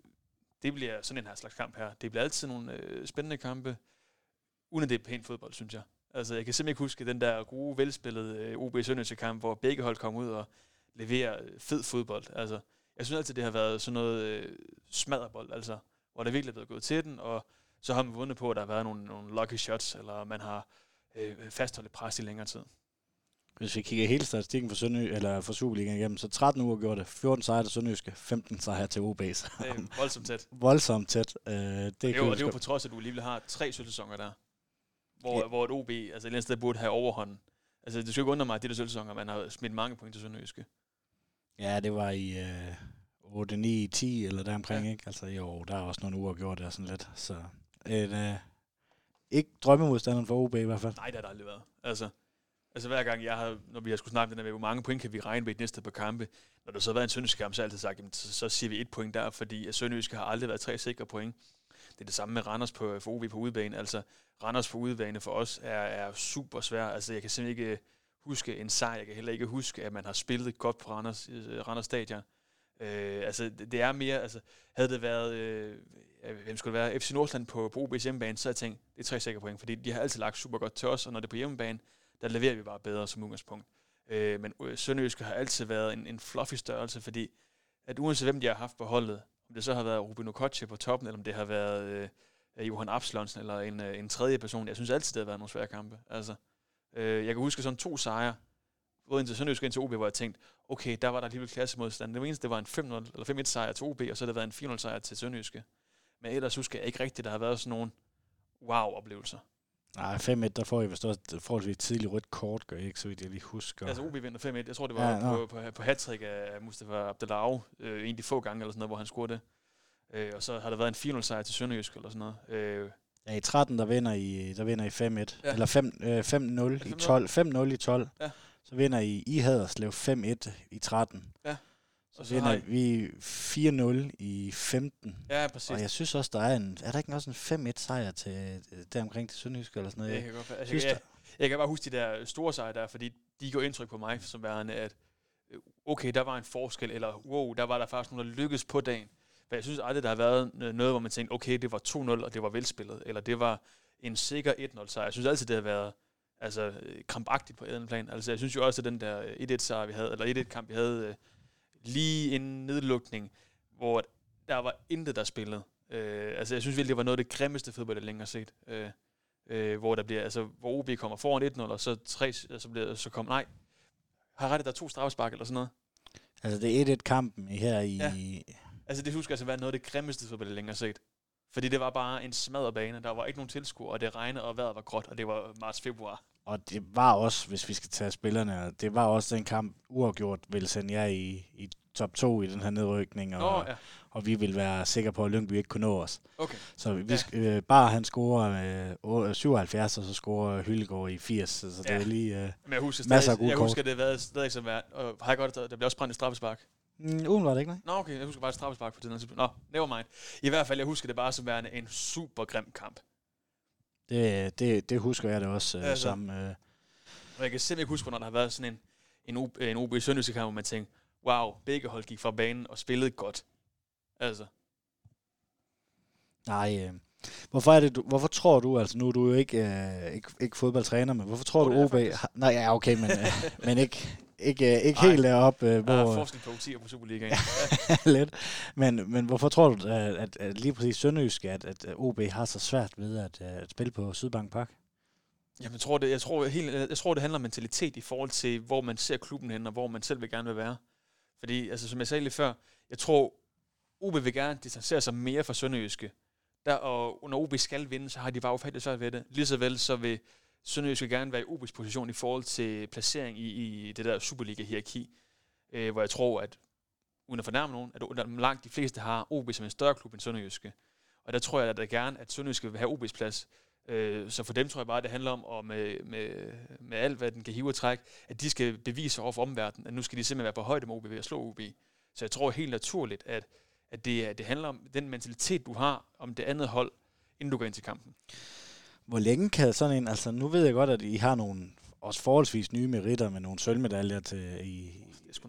det bliver sådan en her slags kamp her. Det bliver altid nogle øh, spændende kampe, uden at det er pænt fodbold, synes jeg. Altså, jeg kan simpelthen ikke huske den der gode, velspillede uh, OB Sønderjyske kamp, hvor begge hold kom ud og leverer fed fodbold. Altså, jeg synes altid, det har været sådan noget uh, smadderbold, altså, hvor der virkelig er blevet gået til den, og så har man vundet på, at der har været nogle, nogle lucky shots, eller man har uh, fastholdt pres i længere tid. Hvis vi kigger hele statistikken for, Sønderjy, eller for Superligaen igennem, så 13 uger gjorde det, 14 sejre til Sønderjyske, 15 sejre til OB. Så det er voldsomt tæt. voldsomt tæt. Uh, det, det, er jo, det er jo på trods, at du alligevel har tre sæsoner der hvor, ja. hvor et OB, altså et sted burde have overhånden. Altså det skulle ikke undre mig, at det der sølvsæsoner, man har smidt mange point til Sønderjyske. Ja, det var i øh, 8, 9, 10 eller deromkring, ja. ikke? Altså jo, der er også nogle uger gjort der sådan lidt. Så et, øh, ikke drømmemodstanderen for OB i hvert fald. Nej, det har der aldrig været. Altså, altså hver gang jeg har, når vi har skulle snakke den med, hvor mange point kan vi regne med i næste par kampe, når der så har været en sønderjyske kamp, så har jeg altid sagt, jamen, så, så siger vi et point der, fordi at Sønderjyske har aldrig været tre sikre point. Det er det samme med Randers på, øh, for OB på udebane. Altså, Randers på udebane for os er, er super svær. Altså, jeg kan simpelthen ikke øh, huske en sejr. Jeg kan heller ikke huske, at man har spillet godt på Randers, øh, Randers Stadion. Øh, altså, det, det er mere, altså, havde det været, øh, hvem skulle det være, FC Nordsjælland på, på OB's hjemmebane, så havde jeg tænkt, det er tre sikre point, fordi de har altid lagt super godt til os, og når det er på hjemmebane, der leverer vi bare bedre som udgangspunkt. Øh, men øh, Sønderjyske har altid været en, en fluffy størrelse, fordi at uanset hvem de har haft på holdet, om det så har været Rubino Okoche på toppen, eller om det har været øh, Johan Abslonsen, eller en, øh, en tredje person, jeg synes altid, det har været nogle svære kampe. Altså, øh, jeg kan huske sådan to sejre, både indtil Sønderjysk og indtil OB, hvor jeg tænkte, okay, der var der alligevel klassemodstand. Det eneste, det var en 5-0 eller 5-1 sejr til OB, og så har det været en 4-0 sejr til Sønderjyske. Men ellers husker jeg ikke rigtigt, der har været sådan nogle wow-oplevelser. Nej, 5-1, der får I vist også forholdsvis tidligt rødt kort, gør I ikke, så vidt jeg lige husker. Altså OB vinder 5-1. Jeg tror, det var ja, på, på, på hat af Mustafa Abdelau, øh, en af de få gange, eller sådan noget, hvor han scorede det. Øh, og så har der været en 4-0 sejr til Sønderjysk, eller sådan noget. Øh, Ja, i 13, der vinder I, der vinder I 5-1. Ja. Eller 5, øh, 5-0 i 12. 5-0 i 12. Ja. Så vinder I i Haderslev 5-1 i 13. Ja. Så, så vinder vi 4-0 i 15. Ja, præcis. Og jeg synes også, der er en... Er der ikke også en 5-1 sejr til, der omkring til Sønderjysk eller sådan noget? Jeg kan, godt, altså, synes, jeg, jeg, jeg kan bare huske de der store sejre der, fordi de går indtryk på mig som værende, at øh, okay, der var en forskel, eller wow, der var der faktisk nogen, der lykkedes på dagen. For jeg synes aldrig, der har været noget, hvor man tænkte, okay, det var 2-0, og det var velspillet, eller det var en sikker 1-0 sejr. Jeg synes altid, det har været altså, krampagtigt på en plan. Altså, jeg synes jo også, at den der 1-1 sejr, vi havde, eller 1-1 kamp, vi havde øh, lige en nedlukning, hvor der var intet, der spillede. Øh, altså, jeg synes virkelig, det var noget af det grimmeste fodbold, jeg længere set. Øh, øh, hvor der bliver, altså, hvor OB kommer foran 1-0, og så, tre, så, bliver, så kommer, nej, har rettet, der er to straffespark eller sådan noget. Altså, det er 1-1-kampen her i... Ja. Altså, det husker altså være noget af det grimmeste fodbold, jeg længere set. Fordi det var bare en smadret bane. Der var ikke nogen tilskuer, og det regnede, og vejret var gråt, og det var marts-februar. Og det var også, hvis vi skal tage spillerne, det var også den kamp, uafgjort ville sende jer i, i top 2 i den her nedrykning, og, Nå, ja. og vi ville være sikre på, at Lyngby ikke kunne nå os. Okay. Så vi, ja. øh, bare han scorer øh, 77, og så scorer Hyllegård i 80, så det ja. er lige øh, Men jeg husker, masser af gode Jeg kort. husker, det har stadig som værd, og har jeg godt, der bliver også brændt i straffespark. Mm, uden var det ikke, nej. Nå, okay, jeg husker bare et straffespark på det tidspunkt. Nå, never mind. I hvert fald, jeg husker det bare som værende en super grim kamp. Det, det, det husker jeg det også øh, altså, som... Øh. Og jeg kan simpelthen ikke huske, når der har været sådan en, en, en OB Sønderjyske kamp, hvor man tænkte, wow, begge hold gik fra banen og spillede godt. Altså. Nej, øh. Hvorfor, er det, du, hvorfor tror du, altså nu er du jo ikke, øh, ikke, ikke fodboldtræner, men hvorfor tror oh, du OB... Har, nej, ja, okay, men, øh, men ikke, ikke, ikke Ej, helt deroppe. Øh, hvor, der er forskel på UTI på Superligaen. lidt. Men, men hvorfor tror du, at, at, lige præcis Sønderjysk, at, at OB har så svært ved at, at spille på Sydbank Park? Jamen, jeg tror, det, jeg, tror, helt, jeg tror, det handler om mentalitet i forhold til, hvor man ser klubben hen, og hvor man selv vil gerne vil være. Fordi, altså, som jeg sagde lige før, jeg tror, OB vil gerne distancere sig mere fra Sønderjyske. Der, og når OB skal vinde, så har de bare ufatteligt svært ved det. Lige så vel, så vil Sønderjysk gerne være i OB's position i forhold til placering i, i det der Superliga-hierarki, øh, hvor jeg tror, at uden at fornærme nogen, at langt de fleste har OB som en større klub end Sønderjyske. Og der tror jeg at der gerne, at Sønderjyske vil have OB's plads. Øh, så for dem tror jeg bare, at det handler om, og med, med, med alt, hvad den kan hive og trække, at de skal bevise over for omverdenen, at nu skal de simpelthen være på højde med OB ved at slå OB. Så jeg tror helt naturligt, at, at det, det handler om den mentalitet, du har om det andet hold, inden du går ind til kampen. Hvor længe kan sådan en, altså nu ved jeg godt, at I har nogle også forholdsvis nye meritter med nogle sølvmedaljer til i,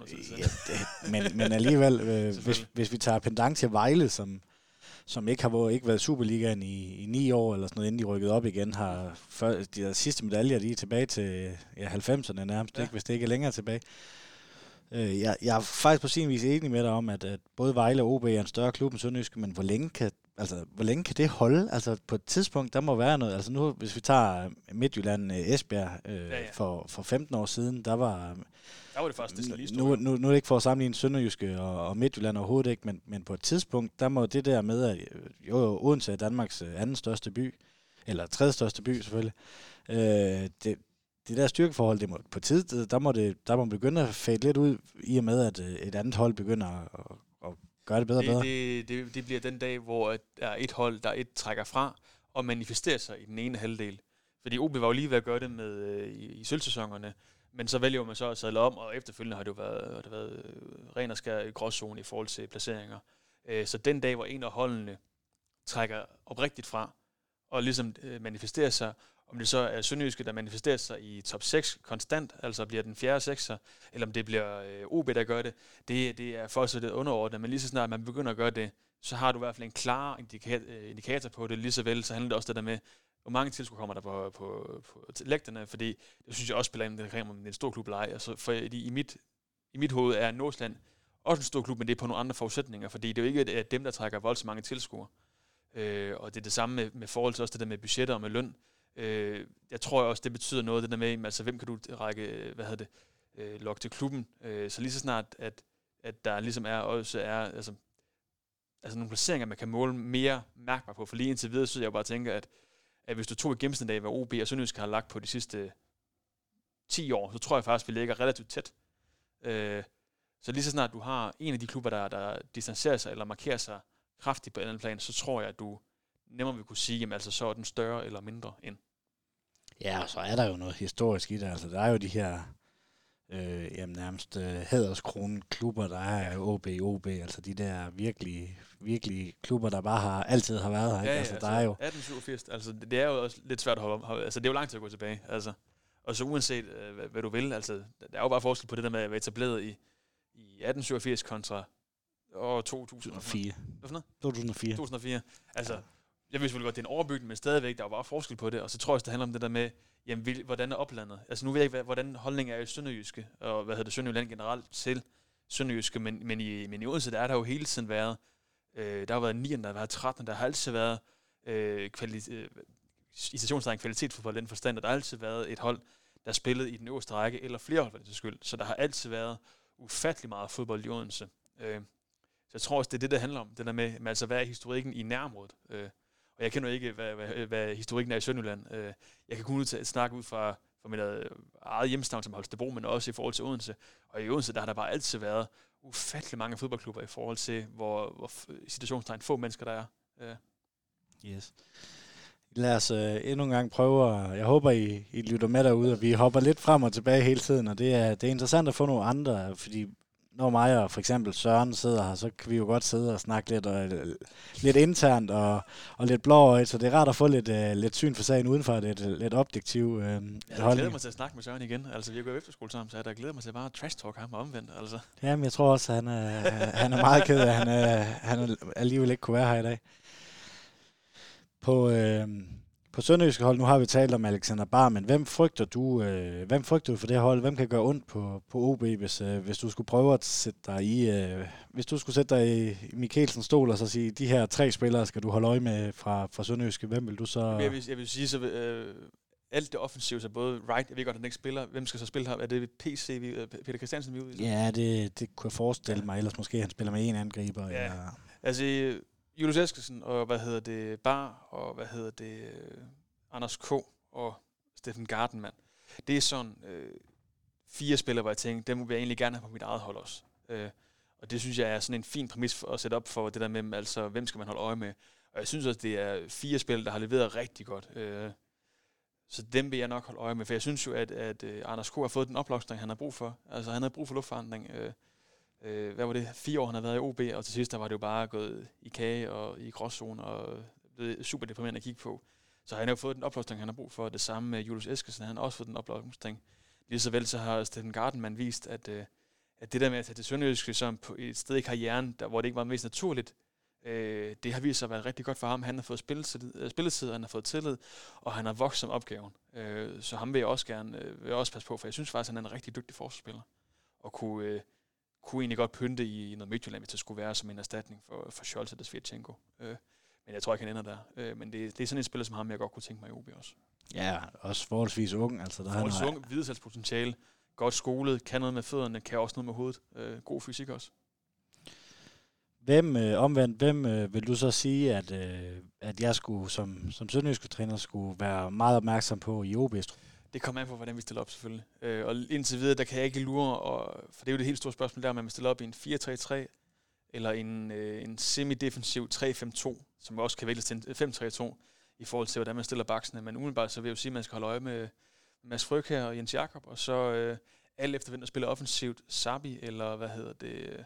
det i ja, det, men, men alligevel, øh, hvis, hvis vi tager pendant til Vejle, som, som ikke har været, ikke været Superligaen i, i ni år, eller sådan noget, inden de rykkede op igen, har før, de der sidste medaljer, de er tilbage til ja, 90'erne nærmest, ja. ikke, hvis det ikke er længere tilbage. Øh, jeg, jeg er faktisk på sin vis enig med dig om, at, at både Vejle og OB er en større klub end Sønderjyske, men hvor længe kan altså, hvor længe kan det holde? Altså, på et tidspunkt, der må være noget. Altså, nu, hvis vi tager Midtjylland øh, Esbjerg øh, ja, ja. For, for 15 år siden, der var... Der var det faktisk det lige nu, nu, nu er det ikke for at sammenligne Sønderjyske og, og Midtjylland overhovedet ikke, men, men på et tidspunkt, der må det der med, at øh, jo, jo Odense er Danmarks øh, anden største by, eller tredje største by selvfølgelig, øh, det, det der styrkeforhold, det må, på tid, der må, det, der må begynde at fade lidt ud, i og med, at et andet hold begynder at, Gør det bedre det, bedre. Det, det, det bliver den dag, hvor der er et hold, der et trækker fra og manifesterer sig i den ene halvdel. Fordi OB var jo lige ved at gøre det med øh, i, i sølvsæsonerne, men så vælger man så at sadle om, og efterfølgende har det jo været, har det været øh, ren og skær gråzone i forhold til placeringer. Øh, så den dag, hvor en af holdene trækker oprigtigt fra, og ligesom manifesterer sig, om det så er Sønderjyske, der manifesterer sig i top 6 konstant, altså bliver den fjerde sekser, eller om det bliver øh, OB, der gør det, det, det er for så det underordnet. Men lige så snart man begynder at gøre det, så har du i hvert fald en klar indikator, øh, indikator på det. Lige så vel, så handler det også det der med, hvor mange tilskuere kommer der på, på, på lægterne, fordi det synes jeg også spiller ind, det om det er en stor klub eller ej. Altså, for i mit, i mit hoved er Nordsjælland også en stor klub, men det er på nogle andre forudsætninger, fordi det er jo ikke dem, der trækker voldsomt mange tilskuere. Øh, og det er det samme med, med forhold til også det der med budgetter og med løn. Øh, jeg tror også, det betyder noget, det der med, altså hvem kan du række, hvad hedder det, øh, lokke til klubben. Øh, så lige så snart, at, at der ligesom er også er, altså, altså nogle placeringer, man kan måle mere mærkbart på. For lige indtil videre, så jeg bare tænker, at, at hvis du tog i gennemsnit af, hvad OB og Sønderjysk har lagt på de sidste 10 år, så tror jeg faktisk, vi ligger relativt tæt. Øh, så lige så snart du har en af de klubber, der, der distancerer sig eller markerer sig kraftigt på en eller anden plan, så tror jeg, at du nemmere vil kunne sige, at altså, så er den større eller mindre end. Ja, og så er der jo noget historisk i det. Altså, der er jo de her øh, jamen, nærmest øh, hæderskronen klubber, der er OB, OB, altså de der virkelig, virkelig klubber, der bare har altid har været her. Ja, ja, altså, altså, der er jo 1887, altså det er jo også lidt svært at holde altså det er jo lang tid at gå tilbage, altså. Og så uanset øh, hvad, hvad, du vil, altså der er jo bare forskel på det der med at være etableret i, i 1887 kontra år 2004. Hvad for noget? 2004. 2004. Altså, jeg ved selvfølgelig godt, det er en overbygning, men stadigvæk, der er jo bare forskel på det. Og så tror jeg også, det handler om det der med, jamen, vil, hvordan er oplandet? Altså, nu ved jeg ikke, hvordan holdningen er i Sønderjyske, og hvad hedder det, Sønderjylland generelt til Sønderjyske, men, men, i, men i Odense, der er der jo hele tiden været, øh, der har været 9, der har været 13, der har altid været øh, kvali- øh, i stationstegn kvalitet for den forstand, og der har altid været et hold, der spillede i den øverste række, eller flere hold for det skyld. Så der har altid været ufattelig meget fodbold i Odense. Øh, så jeg tror også, det er det, det handler om, det der med, med altså, hvad er historikken i nærområdet? Øh, og jeg kender ikke, hvad, hvad, hvad historikken er i Sønderjylland. Øh, jeg kan kun snakke ud fra, fra mit øh, eget hjemstavn som Holstebro, men også i forhold til Odense. Og i Odense, der har der bare altid været ufattelig mange fodboldklubber i forhold til, hvor, hvor situationstegn få mennesker der er. Øh. Yes. Lad os øh, endnu en gang prøve, jeg håber, I, I lytter med derude, og vi hopper lidt frem og tilbage hele tiden, og det er, det er interessant at få nogle andre, fordi når mig og for eksempel Søren sidder her, så kan vi jo godt sidde og snakke lidt, og, lidt internt og, og lidt blå så det er rart at få lidt, uh, lidt syn for sagen udenfor det, lidt, lidt objektiv uh, Jeg glæder mig til at snakke med Søren igen. Altså, vi har gået efterskole sammen, så jeg glæder mig til at bare trash talk ham omvendt. Altså. Jamen, jeg tror også, at han er, han er meget ked af, at han, er, han alligevel ikke kunne være her i dag. På, øh, på Sønderjyske hold, nu har vi talt om Alexander Bar, men hvem frygter du, øh, hvem frygter du for det hold? Hvem kan gøre ondt på, på OB, hvis, øh, hvis du skulle prøve at sætte dig i, øh, hvis du skulle sætte dig i Mikkelsens stol og så sige, de her tre spillere skal du holde øje med fra, fra Sønderjyske, hvem vil du så... Jeg vil, jeg vil sige, så øh, alt det offensive, så både right, jeg ved godt, at han ikke spiller, hvem skal så spille her? Er det PC, vi, øh, Peter Christiansen, vi udviser? Ja, det, det kunne jeg forestille mig, ellers måske han spiller med en angriber. Ja. Eller... Altså, Julius Eskelsen og hvad hedder det, Bar og hvad hedder det, øh, Anders K. og Steffen Gardenman. Det er sådan øh, fire spillere, hvor jeg tænker, dem vil jeg egentlig gerne have på mit eget hold også. Øh, og det synes jeg er sådan en fin præmis for at sætte op for det der med, altså hvem skal man holde øje med. Og jeg synes også, det er fire spillere, der har leveret rigtig godt. Øh, så dem vil jeg nok holde øje med, for jeg synes jo, at, at at Anders K. har fået den opblomstring, han har brug for. Altså han har brug for luftforandring. Øh, øh, hvad var det? Fire år han har været i OB, og til sidst der var det jo bare gået i kage og i gråzone, og det er super deprimerende at kigge på. Så han har jo fået den opløsning, han har brug for. Det samme med Julius Eskesen, han har også fået den opløsning. Lige så vel så har Steffen Gardenman vist, at, øh, at det der med at tage til Sønderjyske som på et sted i karrieren, der, hvor det ikke var mest naturligt, øh, det har vist sig at være rigtig godt for ham. Han har fået spilletid, øh, spilletid han har fået tillid, og han har vokset som opgaven. Øh, så ham vil jeg også gerne øh, vil jeg også passe på, for jeg synes faktisk, at han er en rigtig dygtig forsvarsspiller. Og kunne, øh, kunne egentlig godt pynte i, i noget Midtjylland, hvis det skulle være som en erstatning for, for Scholz og Svirtjenko. Øh, men jeg tror ikke, han ender der. Øh, men det, det er sådan en spiller som ham, jeg godt kunne tænke mig i OB også. Ja, også forholdsvis ung. Altså, der forholdsvis han har... ung, videresalgspotentiale, godt skolet, kan noget med fødderne, kan også noget med hovedet. Øh, god fysik også. Hvem, øh, omvendt, hvem øh, vil du så sige, at, øh, at jeg skulle som, som sønderjyske træner skulle være meget opmærksom på i OB? Det kommer an på, hvordan vi stiller op selvfølgelig. Øh, og indtil videre, der kan jeg ikke lure, og, for det er jo det helt store spørgsmål der, om man stiller op i en 4-3-3, eller en, øh, en semi-defensiv 3-5-2, som også kan vælges til en øh, 5-3-2, i forhold til, hvordan man stiller baksene. Men umiddelbart så vil jeg jo sige, at man skal holde øje med Mads Fryg her og Jens Jakob, og så øh, alt efter, hvem der spiller offensivt, Sabi eller hvad hedder det,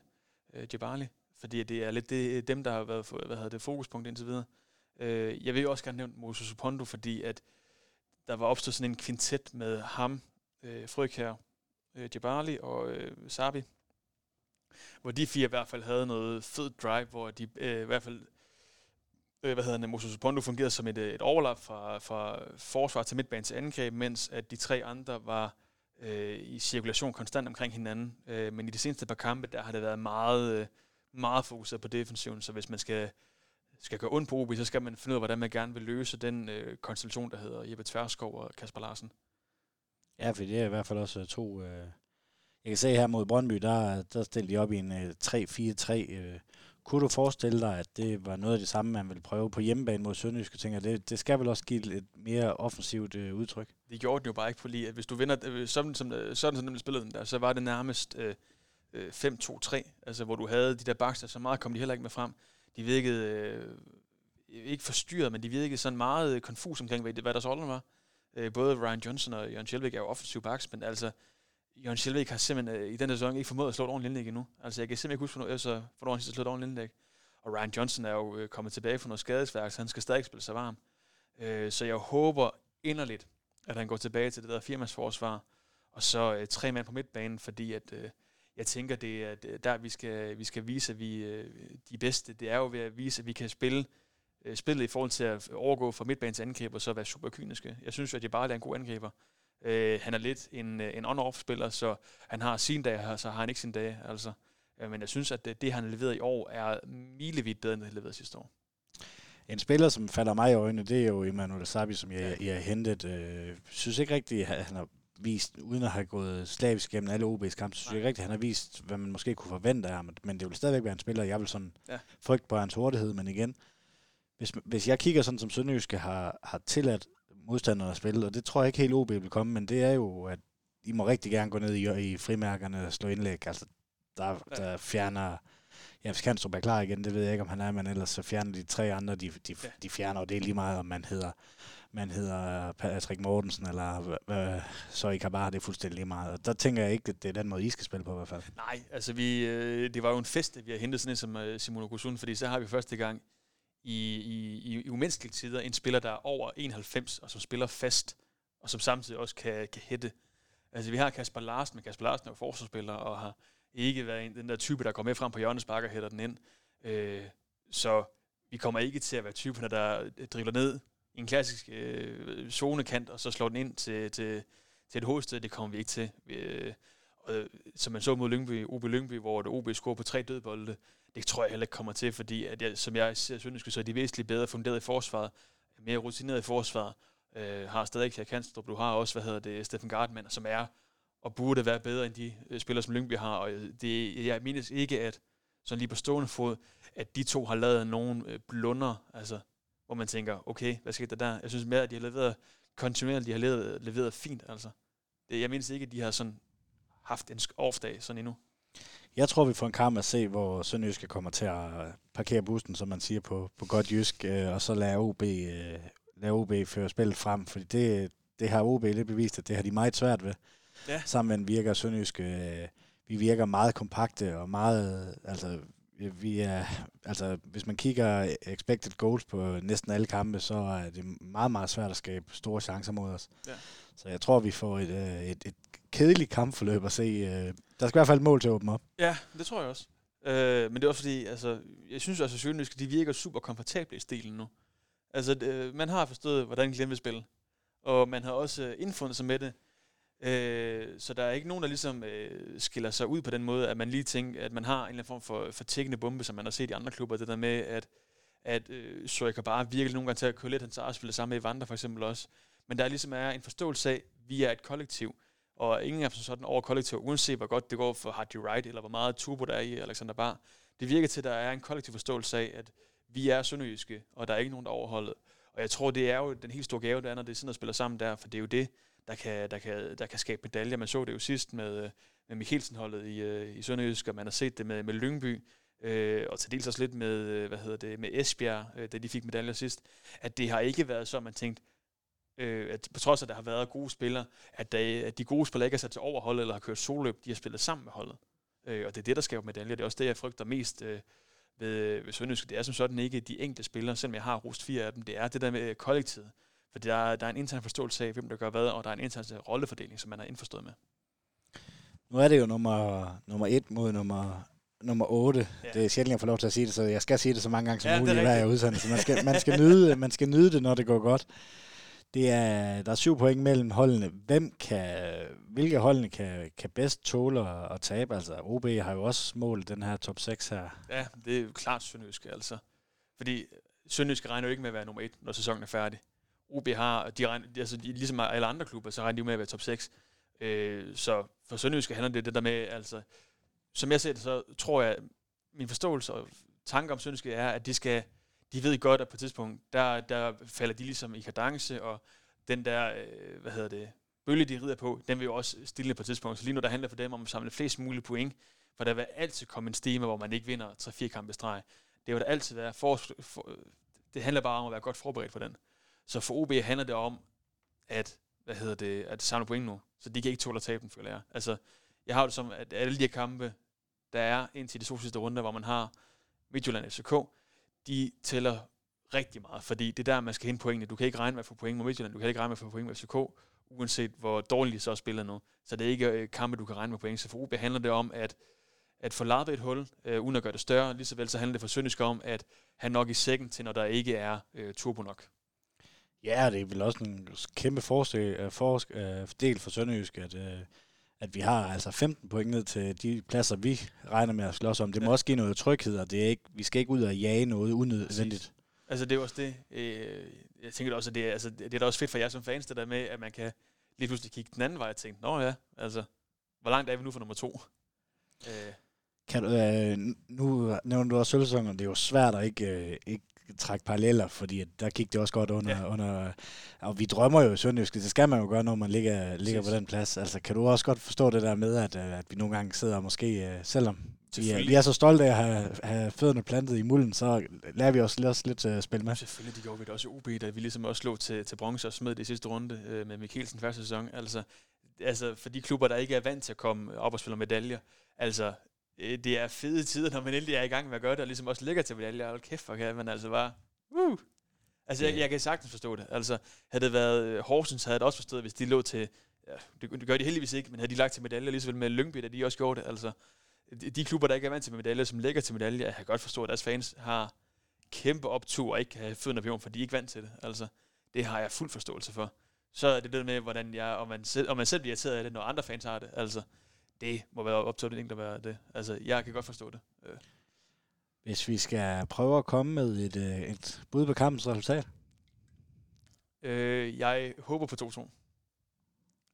øh, Jabali. Fordi det er lidt det, dem, der har været hvad hedder det, fokuspunkt indtil videre. Øh, jeg vil jo også gerne nævne Moses Supondo, fordi at der var opstået sådan en kvintet med ham, øh, Frøkær, øh, Jabali og øh, Sabi, hvor de fire i hvert fald havde noget fed drive, hvor de øh, i hvert fald øh, hvad hedder det, Moses Pondo fungerede som et, øh, et overlap fra, fra forsvar til midtbane til angreb, mens at de tre andre var øh, i cirkulation konstant omkring hinanden. Øh, men i de seneste par kampe, der har det været meget, øh, meget fokuseret på defensiven, så hvis man skal, skal gøre ondt på OB, så skal man finde ud af, hvordan man gerne vil løse den øh, konstellation, der hedder Jeppe Tverskov og Kasper Larsen. Ja, for det er i hvert fald også to... Øh jeg kan se her mod Brøndby, der, der stillede de op i en øh, 3-4-3. Øh. Kunne du forestille dig, at det var noget af det samme, man ville prøve på hjemmebane mod Sønderjysk? Jeg tænker, det, det skal vel også give et mere offensivt øh, udtryk? Det gjorde den jo bare ikke lige, at hvis du vinder, øh, sådan som, sådan som den spillede den der, så var det nærmest øh, 5-2-3, altså hvor du havde de der bakser, så meget kom de heller ikke med frem. De virkede øh, ikke forstyrret, men de virkede sådan meget konfus omkring, hvad, hvad deres rolle var. Øh, både Ryan Johnson og Jørgen Schelvik er jo offensiv backs, men altså Jørgen Schelvik har simpelthen øh, i den sæson ikke formået at slå et ordentligt indlæg endnu. Altså jeg kan simpelthen ikke huske, hvornår, altså, hvornår han sidst slået et ordentligt indlæg. Og Ryan Johnson er jo øh, kommet tilbage fra noget skadesværk, så han skal stadig spille sig varm. Øh, så jeg håber inderligt, at han går tilbage til det der firmasforsvar, og så øh, tre mand på midtbanen, fordi at, øh, jeg tænker, det er der, vi skal, vi skal vise, at vi øh, de bedste. Det er jo ved at vise, at vi kan spille øh, spillet i forhold til at overgå fra midtbanen til angreb, og så være super kyniske. Jeg synes jo, at de bare er en god angriber. Øh, han er lidt en, øh, en on-off-spiller, så han har sin dag, så har han ikke sin dag. Altså. Øh, men jeg synes, at det, det, han har leveret i år, er milevidt bedre, end det han leverede sidste år. En spiller, som falder mig i øjnene, det er jo Emmanuel Sabi, som jeg, jeg har hentet. Jeg øh, synes ikke rigtigt, at han har vist, uden at have gået slavisk gennem alle OB's kampe, synes jeg rigtigt, at han har vist, hvad man måske kunne forvente af ham. Men det vil stadigvæk være en spiller, jeg vil sådan ja. frygte på hans hurtighed, men igen, hvis, hvis jeg kigger sådan, som Sønderjyske har, har tilladt modstanderne at spille, og det tror jeg ikke helt OB vil komme, men det er jo, at I må rigtig gerne gå ned i, i frimærkerne og slå indlæg. Altså, der, der fjerner... Ja, hvis Kanstrup er klar igen, det ved jeg ikke, om han er, men ellers så fjerner de tre andre, de, de, de fjerner, og det er lige meget, om man hedder, man hedder Patrick Mortensen, eller øh, så I kan bare, det er fuldstændig lige meget. Og der tænker jeg ikke, at det er den måde, I skal spille på i hvert fald. Nej, altså vi, øh, det var jo en fest, at vi har hentet sådan en som øh, Simon Okusun, fordi så har vi første gang i, i, i, i umenneskelige tider en spiller, der er over 91, og som spiller fast, og som samtidig også kan, kan hætte. Altså vi har Kasper Larsen, men Kasper Larsen er jo forsvarsspiller, og har ikke været en, den der type, der går med frem på hjørnespark og hætter den ind. Øh, så vi kommer ikke til at være typerne, der dribler ned i en klassisk øh, zonekant, og så slår den ind til, til, til et hovedsted. Det kommer vi ikke til. Øh, og, øh, som man så mod Lyngby, OB Lyngby, hvor det OB scorer på tre dødbolde, det tror jeg heller ikke kommer til, fordi at jeg, som jeg ser Sønderjyske, så er de væsentligt bedre funderet i forsvaret, mere rutineret i forsvaret, øh, har stadig Kjær Kanstrup, du har også, hvad hedder det, Steffen Gartmann, som er og burde være bedre end de øh, spillere, som Lyngby har, og øh, det, jeg mindes ikke, at sådan lige på stående fod, at de to har lavet nogen blunder, altså, hvor man tænker, okay, hvad skete der der? Jeg synes mere, at de har leveret kontinuerligt, de har leveret, leveret fint, altså. Det, jeg mindes ikke, at de har sådan haft en off-dag sådan endnu. Jeg tror, vi får en kamp at se, hvor Sønderjyske kommer til at parkere bussen, som man siger på, på godt jysk, øh, og så lade OB, øh, lade OB føre spillet frem, fordi det, det har OB lidt bevist, at det har de meget svært ved. Ja. Sammen virker Sønderjyske, øh, vi virker meget kompakte og meget, altså vi er, altså, hvis man kigger expected goals på næsten alle kampe, så er det meget, meget svært at skabe store chancer mod os. Ja. Så jeg tror, vi får et, et, et kedeligt kampforløb at se. Øh, der skal i hvert fald et mål til at åbne op. Ja, det tror jeg også. Øh, men det er også fordi, altså, jeg synes også, at Sønderjyske, de virker super komfortable i stilen nu. Altså, øh, man har forstået, hvordan Glenn vil spille. Og man har også øh, indfundet sig med det. Øh, så der er ikke nogen, der ligesom øh, skiller sig ud på den måde, at man lige tænker, at man har en eller anden form for, for tækkende bombe, som man har set i andre klubber. Det der med, at, at øh, så jeg kan bare virkelig nogle gange til at køre lidt han så arspil sammen med Evander for eksempel også. Men der ligesom er en forståelse af, at vi er et kollektiv og ingen af sådan over kollektiv, uanset hvor godt det går for Hardy Wright, eller hvor meget turbo der er i Alexander Bar. Det virker til, at der er en kollektiv forståelse af, at vi er sønderjyske, og der er ikke nogen, der overholder. Og jeg tror, det er jo den helt store gave, der er, når det er sådan der spiller sammen der, for det er jo det, der kan, der kan, der kan skabe medaljer. Man så det jo sidst med, øh, med Mikkelsen-holdet i, øh, i Sønderjysk, og man har set det med, med Lyngby, øh, og til dels også lidt med, øh, hvad hedder det, med Esbjerg, øh, da de fik medaljer sidst, at det har ikke været så, man tænkte, øh, at på trods af, at der har været gode spillere, at, der, at de gode spillere ikke har sat til overholdet eller har kørt soløb, de har spillet sammen med holdet. Øh, og det er det, der skaber medaljer. Det er også det, jeg frygter mest øh, ved, ved Sønderjysk. Det er som sådan ikke de enkelte spillere, selvom jeg har rost fire af dem. Det er det der med kollektivet. For der, er- der er en intern forståelse af, hvem der gør hvad, og der er en intern rollefordeling, som man er indforstået med. Nu er det jo nummer, nummer et mod nummer, nummer 8. Ja. Det er sjældent, jeg får lov til at sige det, så jeg skal sige det så mange gange som Ja, muligt i hver udsendelse. Man skal, man, skal nyde, man skal nyde det, når det går godt. Det er, der er syv point mellem holdene. Hvem kan, hvilke holdene kan, kan bedst tåle at, tabe? Altså, OB har jo også målt den her top 6 her. Ja, det er jo klart Sønderjysk, altså. Fordi Sønderjysk regner jo ikke med at være nummer et, når sæsonen er færdig. OB har, de regner, de- altså de, ligesom alle andre klubber, så regner de jo med at være top 6. Øh, så for Sønderjysk handler det det der med, altså, som jeg ser det, så tror jeg, min forståelse og tanke om Sønderjysk er, at de skal, de ved godt, at på et tidspunkt, der, der falder de ligesom i kadence, og den der, øh, hvad hedder det, bølge, de rider på, den vil jo også stille på et tidspunkt. Så lige nu, der handler for dem om at samle flest mulige point, for der vil altid komme en stime, hvor man ikke vinder 3-4 kampe i streg. Det vil der altid være. For, for, det handler bare om at være godt forberedt for den. Så for OB handler det om, at, hvad hedder det, at samle point nu. Så de kan ikke tåle at tabe dem, føler jeg. Altså, jeg har det som, at alle de her kampe, der er indtil de to sidste runder, hvor man har Midtjylland FCK, de tæller rigtig meget, fordi det er der, man skal hente pointene. Du kan ikke regne med at få point mod Midtjylland, du kan ikke regne med at få point med FCK, uanset hvor dårligt de så spiller nu. Så det er ikke øh, kampe, du kan regne med point. Så for OB handler det om, at at få lavet et hul, øh, uden at gøre det større. Lige så vel så handler det for Sønderjysk om, at han nok i sækken til, når der ikke er øh, turbo nok. Ja, det er vel også en kæmpe forskel, uh, for, uh, del for Sønderjysk, at, uh, at vi har altså 15 point ned til de pladser, vi regner med at slås om. Det må Ja. også give noget tryghed, og det er ikke, vi skal ikke ud og jage noget unødvendigt. Altså det er også det, øh, jeg tænker også, at det er, altså, det er da også fedt for jer som fans, det der med, at man kan lige pludselig kigge den anden vej og tænke, nå ja, altså, hvor langt er vi nu for nummer to? Øh, Kan du, øh, nu nævner du også sølvsæsonen, det er jo svært at ikke, øh, ikke trække paralleller, fordi at der gik det også godt under, Ja. under og vi drømmer jo i Sønderjysk, det skal man jo gøre, når man ligger, ligger på den plads. Altså, kan du også godt forstå det der med, at, øh, at vi nogle gange sidder måske, øh, selvom vi er, vi er så stolte af at have, have fødderne plantet i mulden, så lader vi os også lidt uh, spille med. Selvfølgelig, det gjorde vi det også i OB, da vi ligesom også slog til, til bronze og smed det i sidste runde øh, med Mikkelsen første sæson. Altså, altså, for de klubber, der ikke er vant til at komme op og spille medaljer, altså, øh, det er fede tider, når man endelig er i gang med at gøre det, og ligesom også ligger til medaljer. Hold kæft, hvor kan man altså bare... Woo! Altså, jeg, jeg kan sagtens forstå det. Altså, havde det været øh, Horsens, havde det også forstået, hvis de lå til... Ja, det, det gør de heldigvis ikke, men havde de lagt til medaljer, lige så vel med Lyngby, da de også gjorde det. Altså, de, de klubber, der ikke er vant til medaljer, som ligger til medaljer, jeg kan godt forstå, at deres fans har kæmpe optur og ikke kan have fødderne på jorden, for de er ikke vant til det. Altså, det har jeg fuld forståelse for. Så er det det med, hvordan jeg, om man selv, om man selv bliver irriteret af det, når andre fans har det. Altså, det må være op til den enkelte at være det. Altså, jeg kan godt forstå det. Øh, Hvis vi skal prøve at komme med et, øh, et bud på kampens resultat. Øh, jeg håber på 2-2.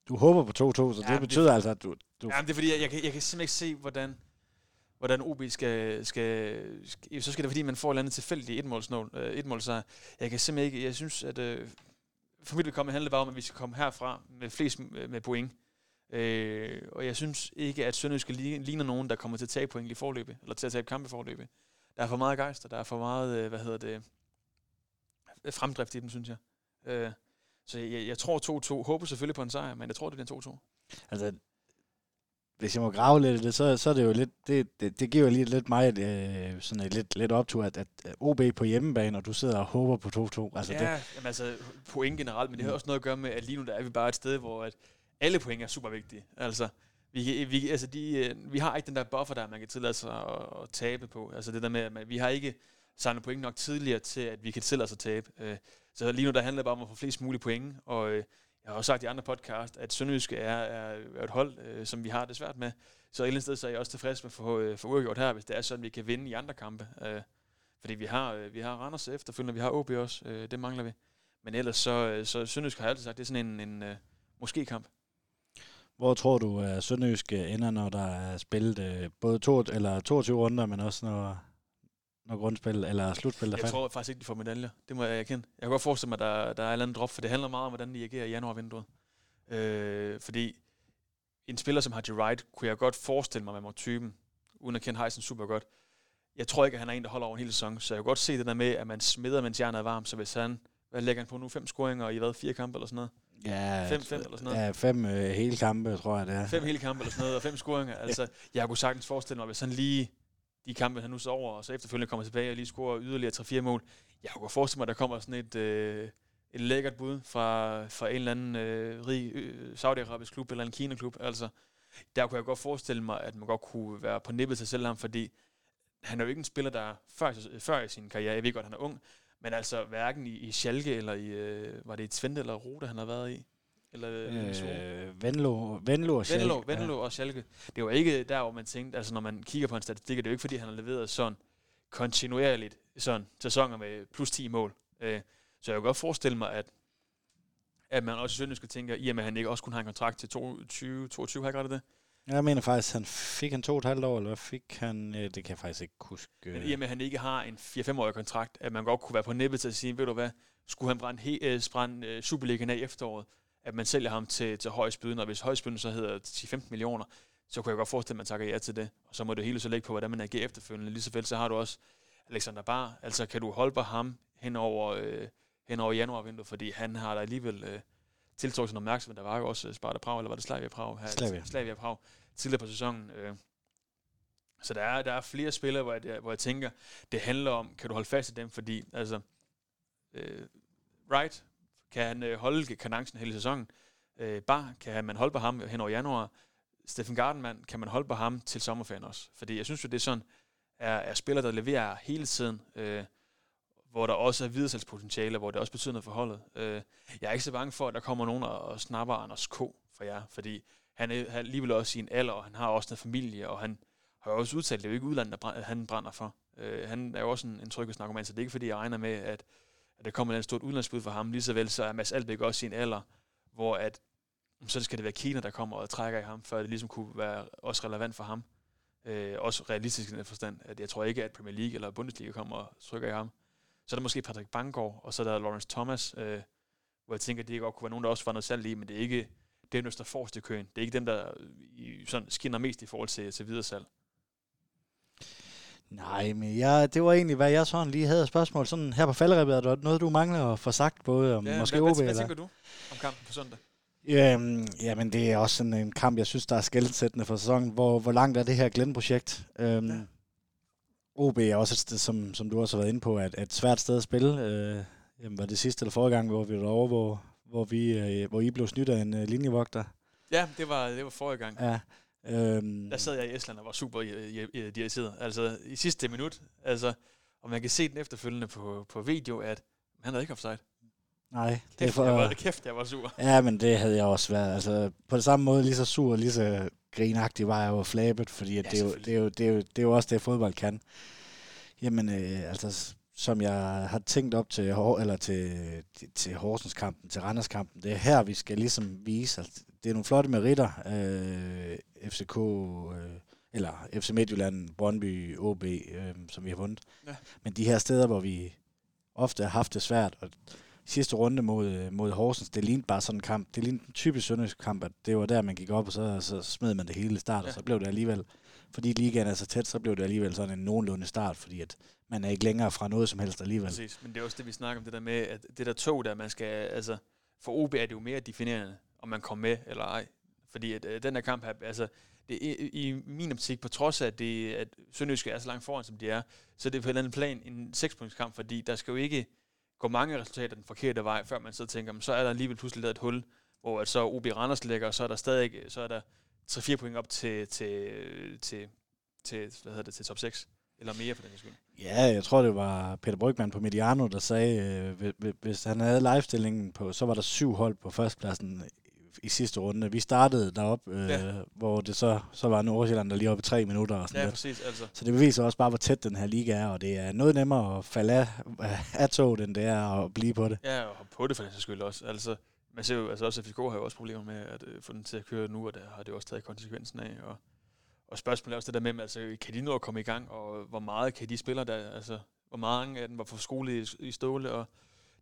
Du håber på 2-2, så Ja, det det- betyder altså, at du... du Jamen, det er fordi, jeg, jeg, kan, jeg kan simpelthen ikke se, hvordan, hvordan OB skal, skal, skal... Så skal det fordi, man får et eller andet tilfældigt etmålsnål, øh, etmålsejr. Jeg kan simpelthen ikke... Jeg synes, at... Øh, for mit vedkommende handler det bare om, at vi skal komme herfra med flest med med point. Øh, og jeg synes ikke, at Sønderjysk ligner nogen, der kommer til at tabe point i forløbet, eller til at tabe kampe i forløbet. Der er for meget gejst, og der er for meget, øh, hvad hedder det, fremdrift i dem, synes jeg. Øh, så jeg, jeg tror 2-2. Håber selvfølgelig på en sejr, men jeg tror, det bliver 2-2. Altså, hvis jeg må grave lidt i det, så, så er det jo lidt, det, det, det giver jo lige lidt mig øh, sådan et lidt, lidt optur, at, at OB på hjemmebane, og du sidder og håber på 2-2. Altså, ja, det, jamen altså point generelt, men det har Mm. også noget at gøre med, at lige nu der er vi bare et sted, hvor at alle point er super vigtige. Altså, vi, vi, altså de, øh, vi har ikke den der buffer, der man kan tillade sig at, at tabe på. Altså det der med, at vi har ikke samlet point nok tidligere til, at vi kan tillade os at tabe. Øh, så lige nu der handler det bare om at få flest mulige point, og øh, jeg har også sagt i andre podcast, at Sønderjyske er, er, et hold, som vi har det svært med. Så et eller andet sted så er jeg også tilfreds med at få, få uafgjort her, hvis det er sådan, vi kan vinde i andre kampe. Fordi vi har, vi har Randers efterfølgende, vi har OB også, det mangler vi. Men ellers så, så Sønderjysk har jeg altid sagt, det er sådan en, en måske-kamp. Hvor tror du, at Sønderjysk ender, når der er spillet øh, både to, eller 22 runder, men også når, når grundspil eller slutspil er Jeg tror faktisk ikke, de får medaljer. Det må jeg erkende. Jeg kan godt forestille mig, at der, der er et eller andet drop, for det handler meget om, hvordan de agerer i januarvinduet. Øh, fordi en spiller som Haji Wright, kunne jeg godt forestille mig, man var typen, uden at kende Heisen super godt. Jeg tror ikke, at han er en, der holder over en hel sæson, så jeg kan godt se det der med, at man smider, mens jernet er varmt, så hvis han, hvad lægger han på nu, fem scoringer i hvad, fire kampe eller sådan noget? Ja, 5-5 eller sådan noget? Ja, fem øh, hele kampe, tror jeg det er. Fem hele kampe eller sådan noget, og fem scoringer. Altså, jeg kunne sagtens forestille mig, hvis han lige de kampe, han nu så over, og så efterfølgende kommer tilbage og lige scorer yderligere 3-4 mål. Jeg kunne godt forestille mig, at der kommer sådan et, øh, et lækkert bud fra, fra en eller anden øh, rig øh, Saudi-Arabisk klub eller en Kina-klub. Altså, der kunne jeg godt forestille mig, at man godt kunne være på nippet til selv ham, fordi han er jo ikke en spiller, der før, før i sin karriere, jeg ved godt, han er ung, men altså hverken i, i Schalke eller i, øh, var det i Twente eller Rode, han har været i? Eller øh, Venlo, Venlo og Schalke. Venlo, Venlo ja. og Schalke. Det var ikke der, hvor man tænkte, altså når man kigger på en statistik, det er jo ikke fordi, han har leveret sådan kontinuerligt sådan sæsoner med plus 10 mål. Øh, så jeg kan godt forestille mig, at at man også i Sønderjysk tænker, i og med at han ikke også kun har en kontrakt til 22, 22 har jeg det? Jeg mener faktisk, han fik han to og et halvt år, eller fik han? Det kan jeg faktisk ikke huske. Men i og med, at han ikke har en 4-5-årig kontrakt, at man godt kunne være på nippet til at sige, ved du hvad, skulle han brænde, he, øh, brænde øh, Superligaen af i efteråret, at man sælger ham til, til højsbyden, og hvis højsbyden så hedder 10-15 millioner, så kunne jeg godt forestille, at man takker ja til det. Og så må det hele så ligge på, hvordan man agerer efterfølgende. Lige så vel, så har du også Alexander Bar. Altså, kan du holde på ham hen over, øh, hen over januarvinduet, fordi han har da alligevel øh, tiltrukket sin opmærksomhed. Der var jo også Sparta Prag, eller var det Slavia Prag? Her, Slavia. Slavia Prag tidligere på sæsonen. Øh. Så der er, der er flere spillere, hvor jeg, hvor jeg tænker, det handler om, kan du holde fast i dem, fordi altså, øh, Wright, kan han øh, holde kanancen hele sæsonen? Øh, Bar, kan man holde på ham hen over januar? Steffen Gardenman, kan man holde på ham til sommerferien også? Fordi jeg synes jo, det er sådan, er, er spillere, der leverer hele tiden, øh, hvor der også er videresalgspotentiale, hvor det også betyder noget for holdet. Øh, jeg er ikke så bange for, at der kommer nogen og snapper Anders K. for jer, fordi han er, han alligevel også i en alder, og han har også en familie, og han har jo også udtalt, at det er jo ikke udlandet, der brænder, han brænder for. Øh, han er jo også en, en tryghedsnarkoman, så det er ikke fordi, jeg regner med, at, at der kommer et stort udlandsbud for ham. Lige så vel så er Mads Albæk også i en alder, hvor at, mm, så skal det være Kina, der kommer og trækker i ham, før det ligesom kunne være også relevant for ham. Øh, også realistisk i den forstand, at jeg tror ikke, at Premier League eller Bundesliga kommer og trykker i ham. Så er der måske Patrick Bangor, og så er der Lawrence Thomas, øh, hvor jeg tænker, at det godt kunne være nogen, der også var noget salg i, men det er ikke dem, der står forrest i køen. Det er ikke dem, der sådan skinner mest i forhold til, til videre salg. Nej, men jeg, det var egentlig, hvad jeg sådan lige havde af spørgsmål. Sådan her på falderæbet, er der noget, du mangler at få sagt, både om ja, måske hvad, OB hvad, eller... hvad tænker du om kampen på søndag? Øhm, jamen, det er også sådan en kamp, jeg synes, der er skældsættende for sæsonen. Hvor, hvor langt er det her Glenn-projekt? Øhm, ja. OB er også et sted, som, som du også har været inde på, at, et svært sted at spille. Øh, jamen, var det sidste eller forrige gang, hvor vi var over, hvor, hvor, vi, øh, hvor I blev snydt af en øh, linjevogter? Ja, det var, det var forrige gang. Ja. Øhm, der sad jeg i Estland og var super irriteret. Altså i sidste minut, altså, og man kan se den efterfølgende på, på video, at han havde ikke offside. Nej, det er for... Jeg var, kæft, jeg var sur. Ja, men det havde jeg også været. Altså, på det samme måde, lige så sur, lige så grinagtig var jeg jo flabet, fordi ja, det, er jo, det, er jo, det, er jo, det er jo også det, fodbold kan. Jamen, øh, altså, som jeg har tænkt op til, eller til, til, til Horsens kampen, til Randers kampen, det er her, vi skal ligesom vise, at det er nogle flotte meritter, øh, FCK, øh, eller FC Midtjylland, Brøndby, OB, øh, som vi har vundet. Ja. Men de her steder, hvor vi ofte har haft det svært, og sidste runde mod, øh, mod Horsens, det lignede bare sådan en kamp. Det lignede en typisk sønderjysk kamp, at det var der, man gik op, og så, så smed man det hele i start, ja. og så blev det alligevel, fordi ligaen er så tæt, så blev det alligevel sådan en nogenlunde start, fordi at man er ikke længere fra noget som helst alligevel. Præcis, men det er også det, vi snakker om, det der med, at det der tog der, man skal, altså, for OB er det jo mere definerende, om man kommer med eller ej. Fordi at, øh, den her kamp her, altså, det er, i min optik, på trods af, at, det, at Sønderjyske er så langt foran, som de er, så er det på en eller anden plan en sekspunktskamp, fordi der skal jo ikke, går mange resultater den forkerte vej, før man så tænker, så er der alligevel pludselig lavet et hul, hvor at så OB Randers ligger, og så er der stadig så er der 3-4 point op til, til, til, til, hvad hedder det, til top 6. Eller mere for den skyld. Ja, jeg tror, det var Peter Brygman på Mediano, der sagde, øh, hvis han havde livestillingen på, så var der syv hold på førstepladsen i sidste runde. Vi startede derop, øh, ja. hvor det så, så var Nordsjælland der lige oppe i tre minutter. Og sådan ja, lidt. præcis. Altså. Så det beviser også bare, hvor tæt den her liga er, og det er noget nemmere at falde af, af toget, end det er at blive på det. Ja, og på det for den skyld også. Altså, man ser jo, altså også FCK har jo også problemer med at øh, få den til at køre nu, og der har det også taget konsekvensen af. Og, og spørgsmålet er også det der med, altså, kan de nå at komme i gang, og hvor meget kan de spille der, altså, hvor mange af dem var for skole i, i Ståle, og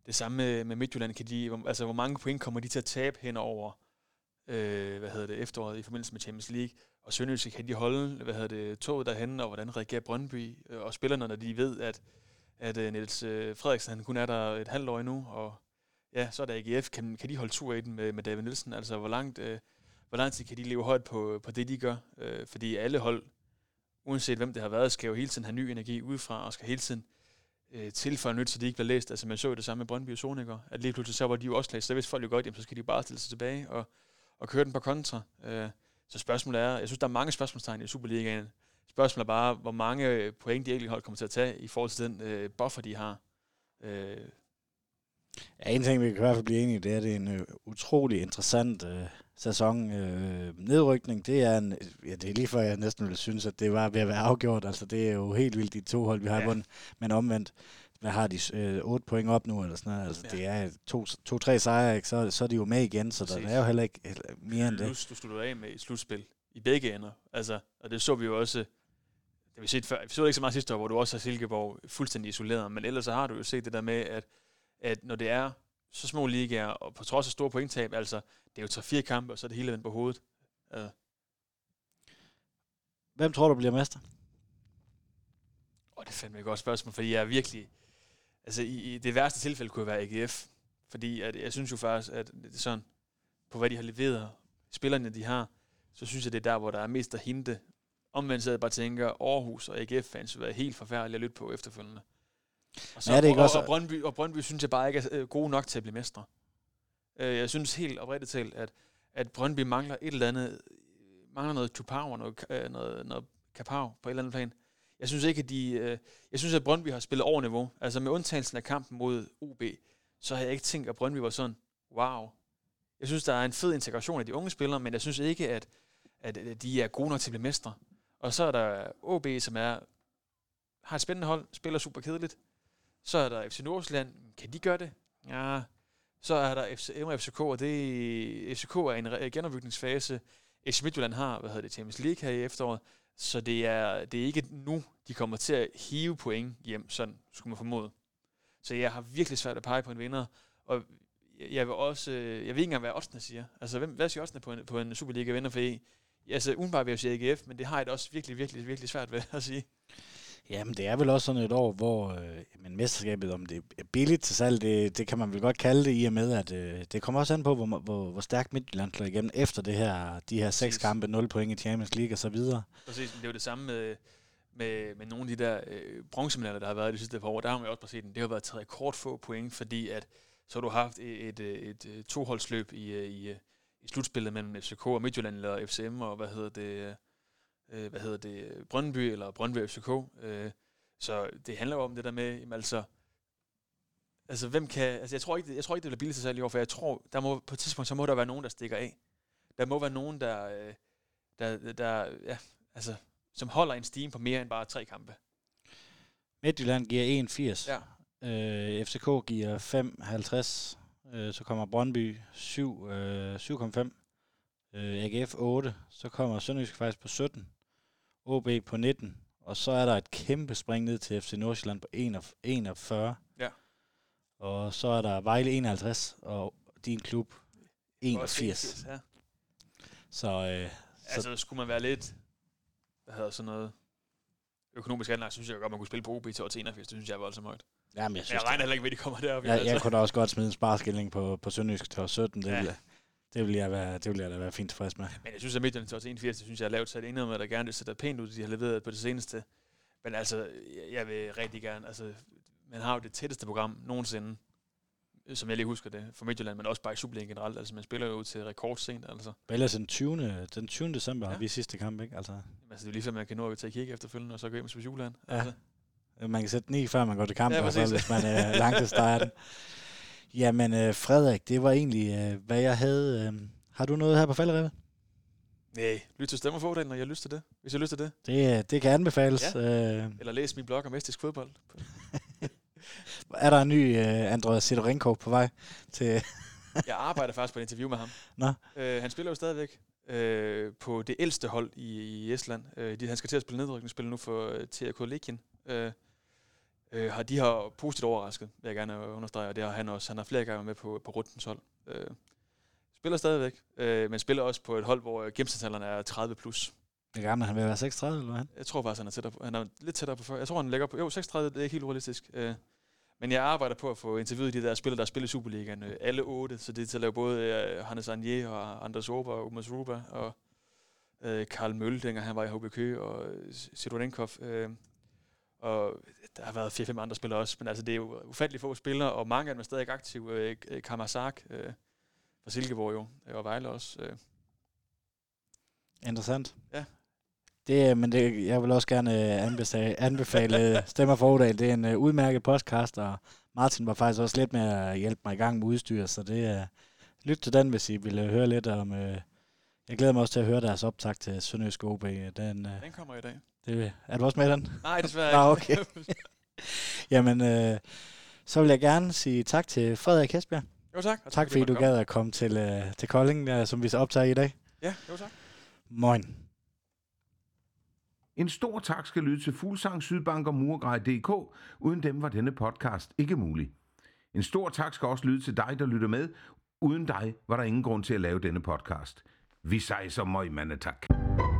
det samme med, med Midtjylland, kan de, altså, hvor mange point kommer de til at tabe hen over øh, hvad hedder det, efteråret i forbindelse med Champions League, og Sønderjyske kan de holde, hvad hedder det, toget derhen, og hvordan reagerer Brøndby øh, og spillerne, når de ved, at, at øh, Niels øh, Frederiksen han kun er der et halvt år endnu, og ja, så er der AGF, kan, kan de holde tur i den med, med David Nielsen, altså hvor langt, øh, hvor lang tid kan de leve højt på, på det, de gør, Øh, fordi alle hold, uanset hvem det har været, skal jo hele tiden have ny energi udefra, og skal hele tiden øh, Øh, tilføje nyt, så de ikke bliver læst. Altså man så jo det samme med Brøndby og Soniker, at lige pludselig så var de jo også læst, så hvis folk jo godt, jamen, så skal de bare stille sig tilbage og, og køre den på kontra. Øh, så spørgsmålet er, jeg synes, der er mange spørgsmålstegn i Superligaen. Spørgsmålet er bare, hvor mange øh, point de enkelte hold kommer til at tage i forhold til den øh, buffer, de har. Øh. Ja, en ting, vi kan i hvert fald blive enige i, det er, at det er en øh, utrolig interessant øh, sæson. Øh, nedrykning, det er en, ja, det er lige før jeg næsten ville synes, at det var ved at være afgjort. Altså, det er jo helt vildt, de to hold, vi har ja. vundet. Men omvendt, hvad har de, øh, 8 point op nu, eller sådan noget. Altså, ja. det er to-tre to, to, sejre, ikke? Så, så er de jo med igen, så Præcis. der er jo heller ikke mere end det. Du slutter af med et slutspil i begge ender. Altså, og det så vi jo også, det vi set før, vi så det ikke så meget sidste år, hvor du også har Silkeborg fuldstændig isoleret, men ellers så har du jo set det der med, at, at når det er så små ligaer, og på trods af store pointtab, altså, det er jo tre fire kampe, og så er det hele vendt på hovedet. Ja. Hvem tror du bliver mester? Åh, oh, det er fandme et godt spørgsmål, fordi jeg er virkelig... Altså, i, i det værste tilfælde kunne være AGF. Fordi at, jeg synes jo faktisk, at det er sådan, på hvad de har leveret, spillerne de har, så synes jeg, det er der, hvor der er mest at hente. Omvendt så jeg bare tænker, Aarhus og AGF-fans vil være helt forfærdelige at lytte på efterfølgende. Og, så, ja, det er og, også... og, Brøndby, og Brøndby synes jeg bare ikke er øh, gode nok til at blive mestre. Øh, jeg synes helt oprigtigt talt, at, at Brøndby mangler et eller andet, mangler noget Tupau, noget, øh, noget, noget Kapau på et eller andet plan. Jeg synes ikke, at de, jeg synes, at Brøndby har spillet over niveau. Altså med undtagelsen af kampen mod OB, så har jeg ikke tænkt, at Brøndby var sådan, wow. Jeg synes, der er en fed integration af de unge spillere, men jeg synes ikke, at, at de er gode nok til at blive mestre. Og så er der OB, som er, har et spændende hold, spiller super kedeligt. Så er der FC Nordsjælland. Kan de gøre det? Ja. Så er der FC, FCK, og det FCK er i en genopbygningsfase. FC Midtjylland har, hvad hedder det, Champions League her i efteråret. Så det er, det er ikke nu, de kommer til at hive point hjem, sådan skulle man formode. Så jeg har virkelig svært at pege på en vinder. Og jeg vil også, øh, jeg ved ikke engang, hvad oddsene siger. Altså, hvem, hvad siger oddsene på en, på en Superliga-vinder for I? Altså, udenbart vil jeg sige AGF, men det har jeg da også virkelig, virkelig, virkelig svært ved at sige. Jamen, det er vel også sådan et år, hvor øh, men mesterskabet, om det er billigt til salg, det, det kan man vel godt kalde det, i og med, at øh, det kommer også an på, hvor, hvor, hvor stærkt Midtjylland slår igennem efter det her, de her seks kampe, 0 point i Champions League og så videre. Præcis, det er jo det samme med, med, med nogle af de der øh, bronzemedaljer, der har været de sidste par år. Der har man jo også bare set, det har været til rekordfå point, fordi at så har du haft et, et, et, et øh, toholdsløb i, øh, i, i slutspillet mellem FCK og Midtjylland, eller FCM, og hvad hedder det, øh, hvad hedder det, Brøndby, eller Brøndby FCK. Øh, så det handler jo om det der med, jamen, altså, altså hvem kan, altså jeg tror ikke, jeg tror ikke det bliver billigt til salg i år, for jeg tror, der må, på et tidspunkt, så må der være nogen, der stikker af. Der må være nogen, der, øh, der, der ja, altså, som holder en steam på mere end bare tre kampe. Midtjylland giver 1,80. Ja. Øh, FCK giver 5,50. Øh, så kommer Brøndby 7, øh, 7,5. Øh, AGF 8. Så kommer Sønderjysk faktisk på 17. OB på 19. Og så er der et kæmpe spring ned til FC Nordsjælland på 41. Ja. Og så er der Vejle 51, og din klub 81. Ja. Så, øh, altså, så skulle man være lidt, hvad hedder sådan noget, økonomisk anlagt, synes jeg godt, man kunne spille på OB til 81. Det synes jeg er voldsomt højt. Jamen, jeg, synes, jeg regner heller ikke at de kommer derop. Jeg, altså. jeg kunne da også godt smide en sparskilling på, på Sønderjysk til 17. Det, ja. vil, det, vil jeg være, det vil jeg da være fint tilfreds med. Men jeg synes, at Midtjylland til 81, det synes jeg er lavt sat indad med, der gerne sætter pænt ud, de har leveret på det seneste. Men altså, jeg vil rigtig gerne, altså, man har jo det tætteste program nogensinde, som jeg lige husker det, for Midtjylland, men også bare i Superligaen generelt. Altså, man spiller jo til rekord sent, altså. Ellers den 20. Den 20. december ja. har vi sidste kamp, ikke? Altså. Jamen, altså, det er lige før, man kan nå at tage kigge efterfølgende, og så gå hjem til juleland. Ja. Altså. Man kan sætte ni, før man går til kamp, ja, så, hvis man er langt til starten. Jamen, øh, Frederik, det var egentlig, øh, hvad jeg havde. Øh, har du noget her på falderevet? Nej, lyt til stemmerfordelen, når jeg lyst til det, hvis jeg lyst til det. Det, øh, det kan anbefales. Ja. Øh. Eller læs min blog om estisk fodbold. er der en ny uh, Andrei Sidorenko på vej til... jeg arbejder faktisk på et interview med ham. Nå. Uh, han spiller jo stadigvæk uh, på det ældste hold i, i Estland. De, han skal til at spille nedrykningsspil nu for uh, TRK Lekin. Uh, uh, har, de har positivt overrasket, vil jeg gerne understrege, og det har han også. Han har flere gange med på, på Rundens hold. Uh, spiller stadigvæk, uh, men spiller også på et hold, hvor gennemsnitsalderen er 30 plus. Hvor gammel han vil være 36, eller hvad? Jeg tror faktisk, han er, tættere på, han er lidt tættere på 40. Jeg tror, han ligger på... Jo, 36, det er ikke helt urealistisk. Uh, men jeg arbejder på at få interviewet de der spillere, der spiller i Superligaen. Øh, alle otte, så det er til at lave både uh, Hannes Anje og Anders Ober og Umas Ruba og uh, Karl Mølle, dengang han var i HB Køge, og Sidorenkov. Uh, og der har været 4-5 andre spillere også, men altså det er jo ufattelig få spillere, og mange af dem er stadig aktive. Øh, Kamasak øh, fra Silkeborg jo, og Vejle også. Øh. Interessant. Ja. Det, men det, jeg vil også gerne anbefale, anbefale Stemmer for Odal. Det er en udmærket podcast, og Martin var faktisk også lidt med at hjælpe mig i gang med udstyr, så det er... Uh, lyt til den, hvis I vil høre lidt om... Uh, jeg glæder mig også til at høre deres optag til Sønderjysk OB. Den, uh, den kommer i dag. Det, er du også med den? Nej, desværre Nå, okay. Jamen, uh, så vil jeg gerne sige tak til Frederik Hesbjerg. Jo tak. tak, tak fordi du gad at komme til, uh, til Kolding, uh, som vi så optager i dag. Ja, jo tak. Moin. En stor tak skal lyde til Fuglsang, Sydbank og Murgrej.dk. Uden dem var denne podcast ikke mulig. En stor tak skal også lyde til dig, der lytter med. Uden dig var der ingen grund til at lave denne podcast. Vi sejser møg, mandetak. tak.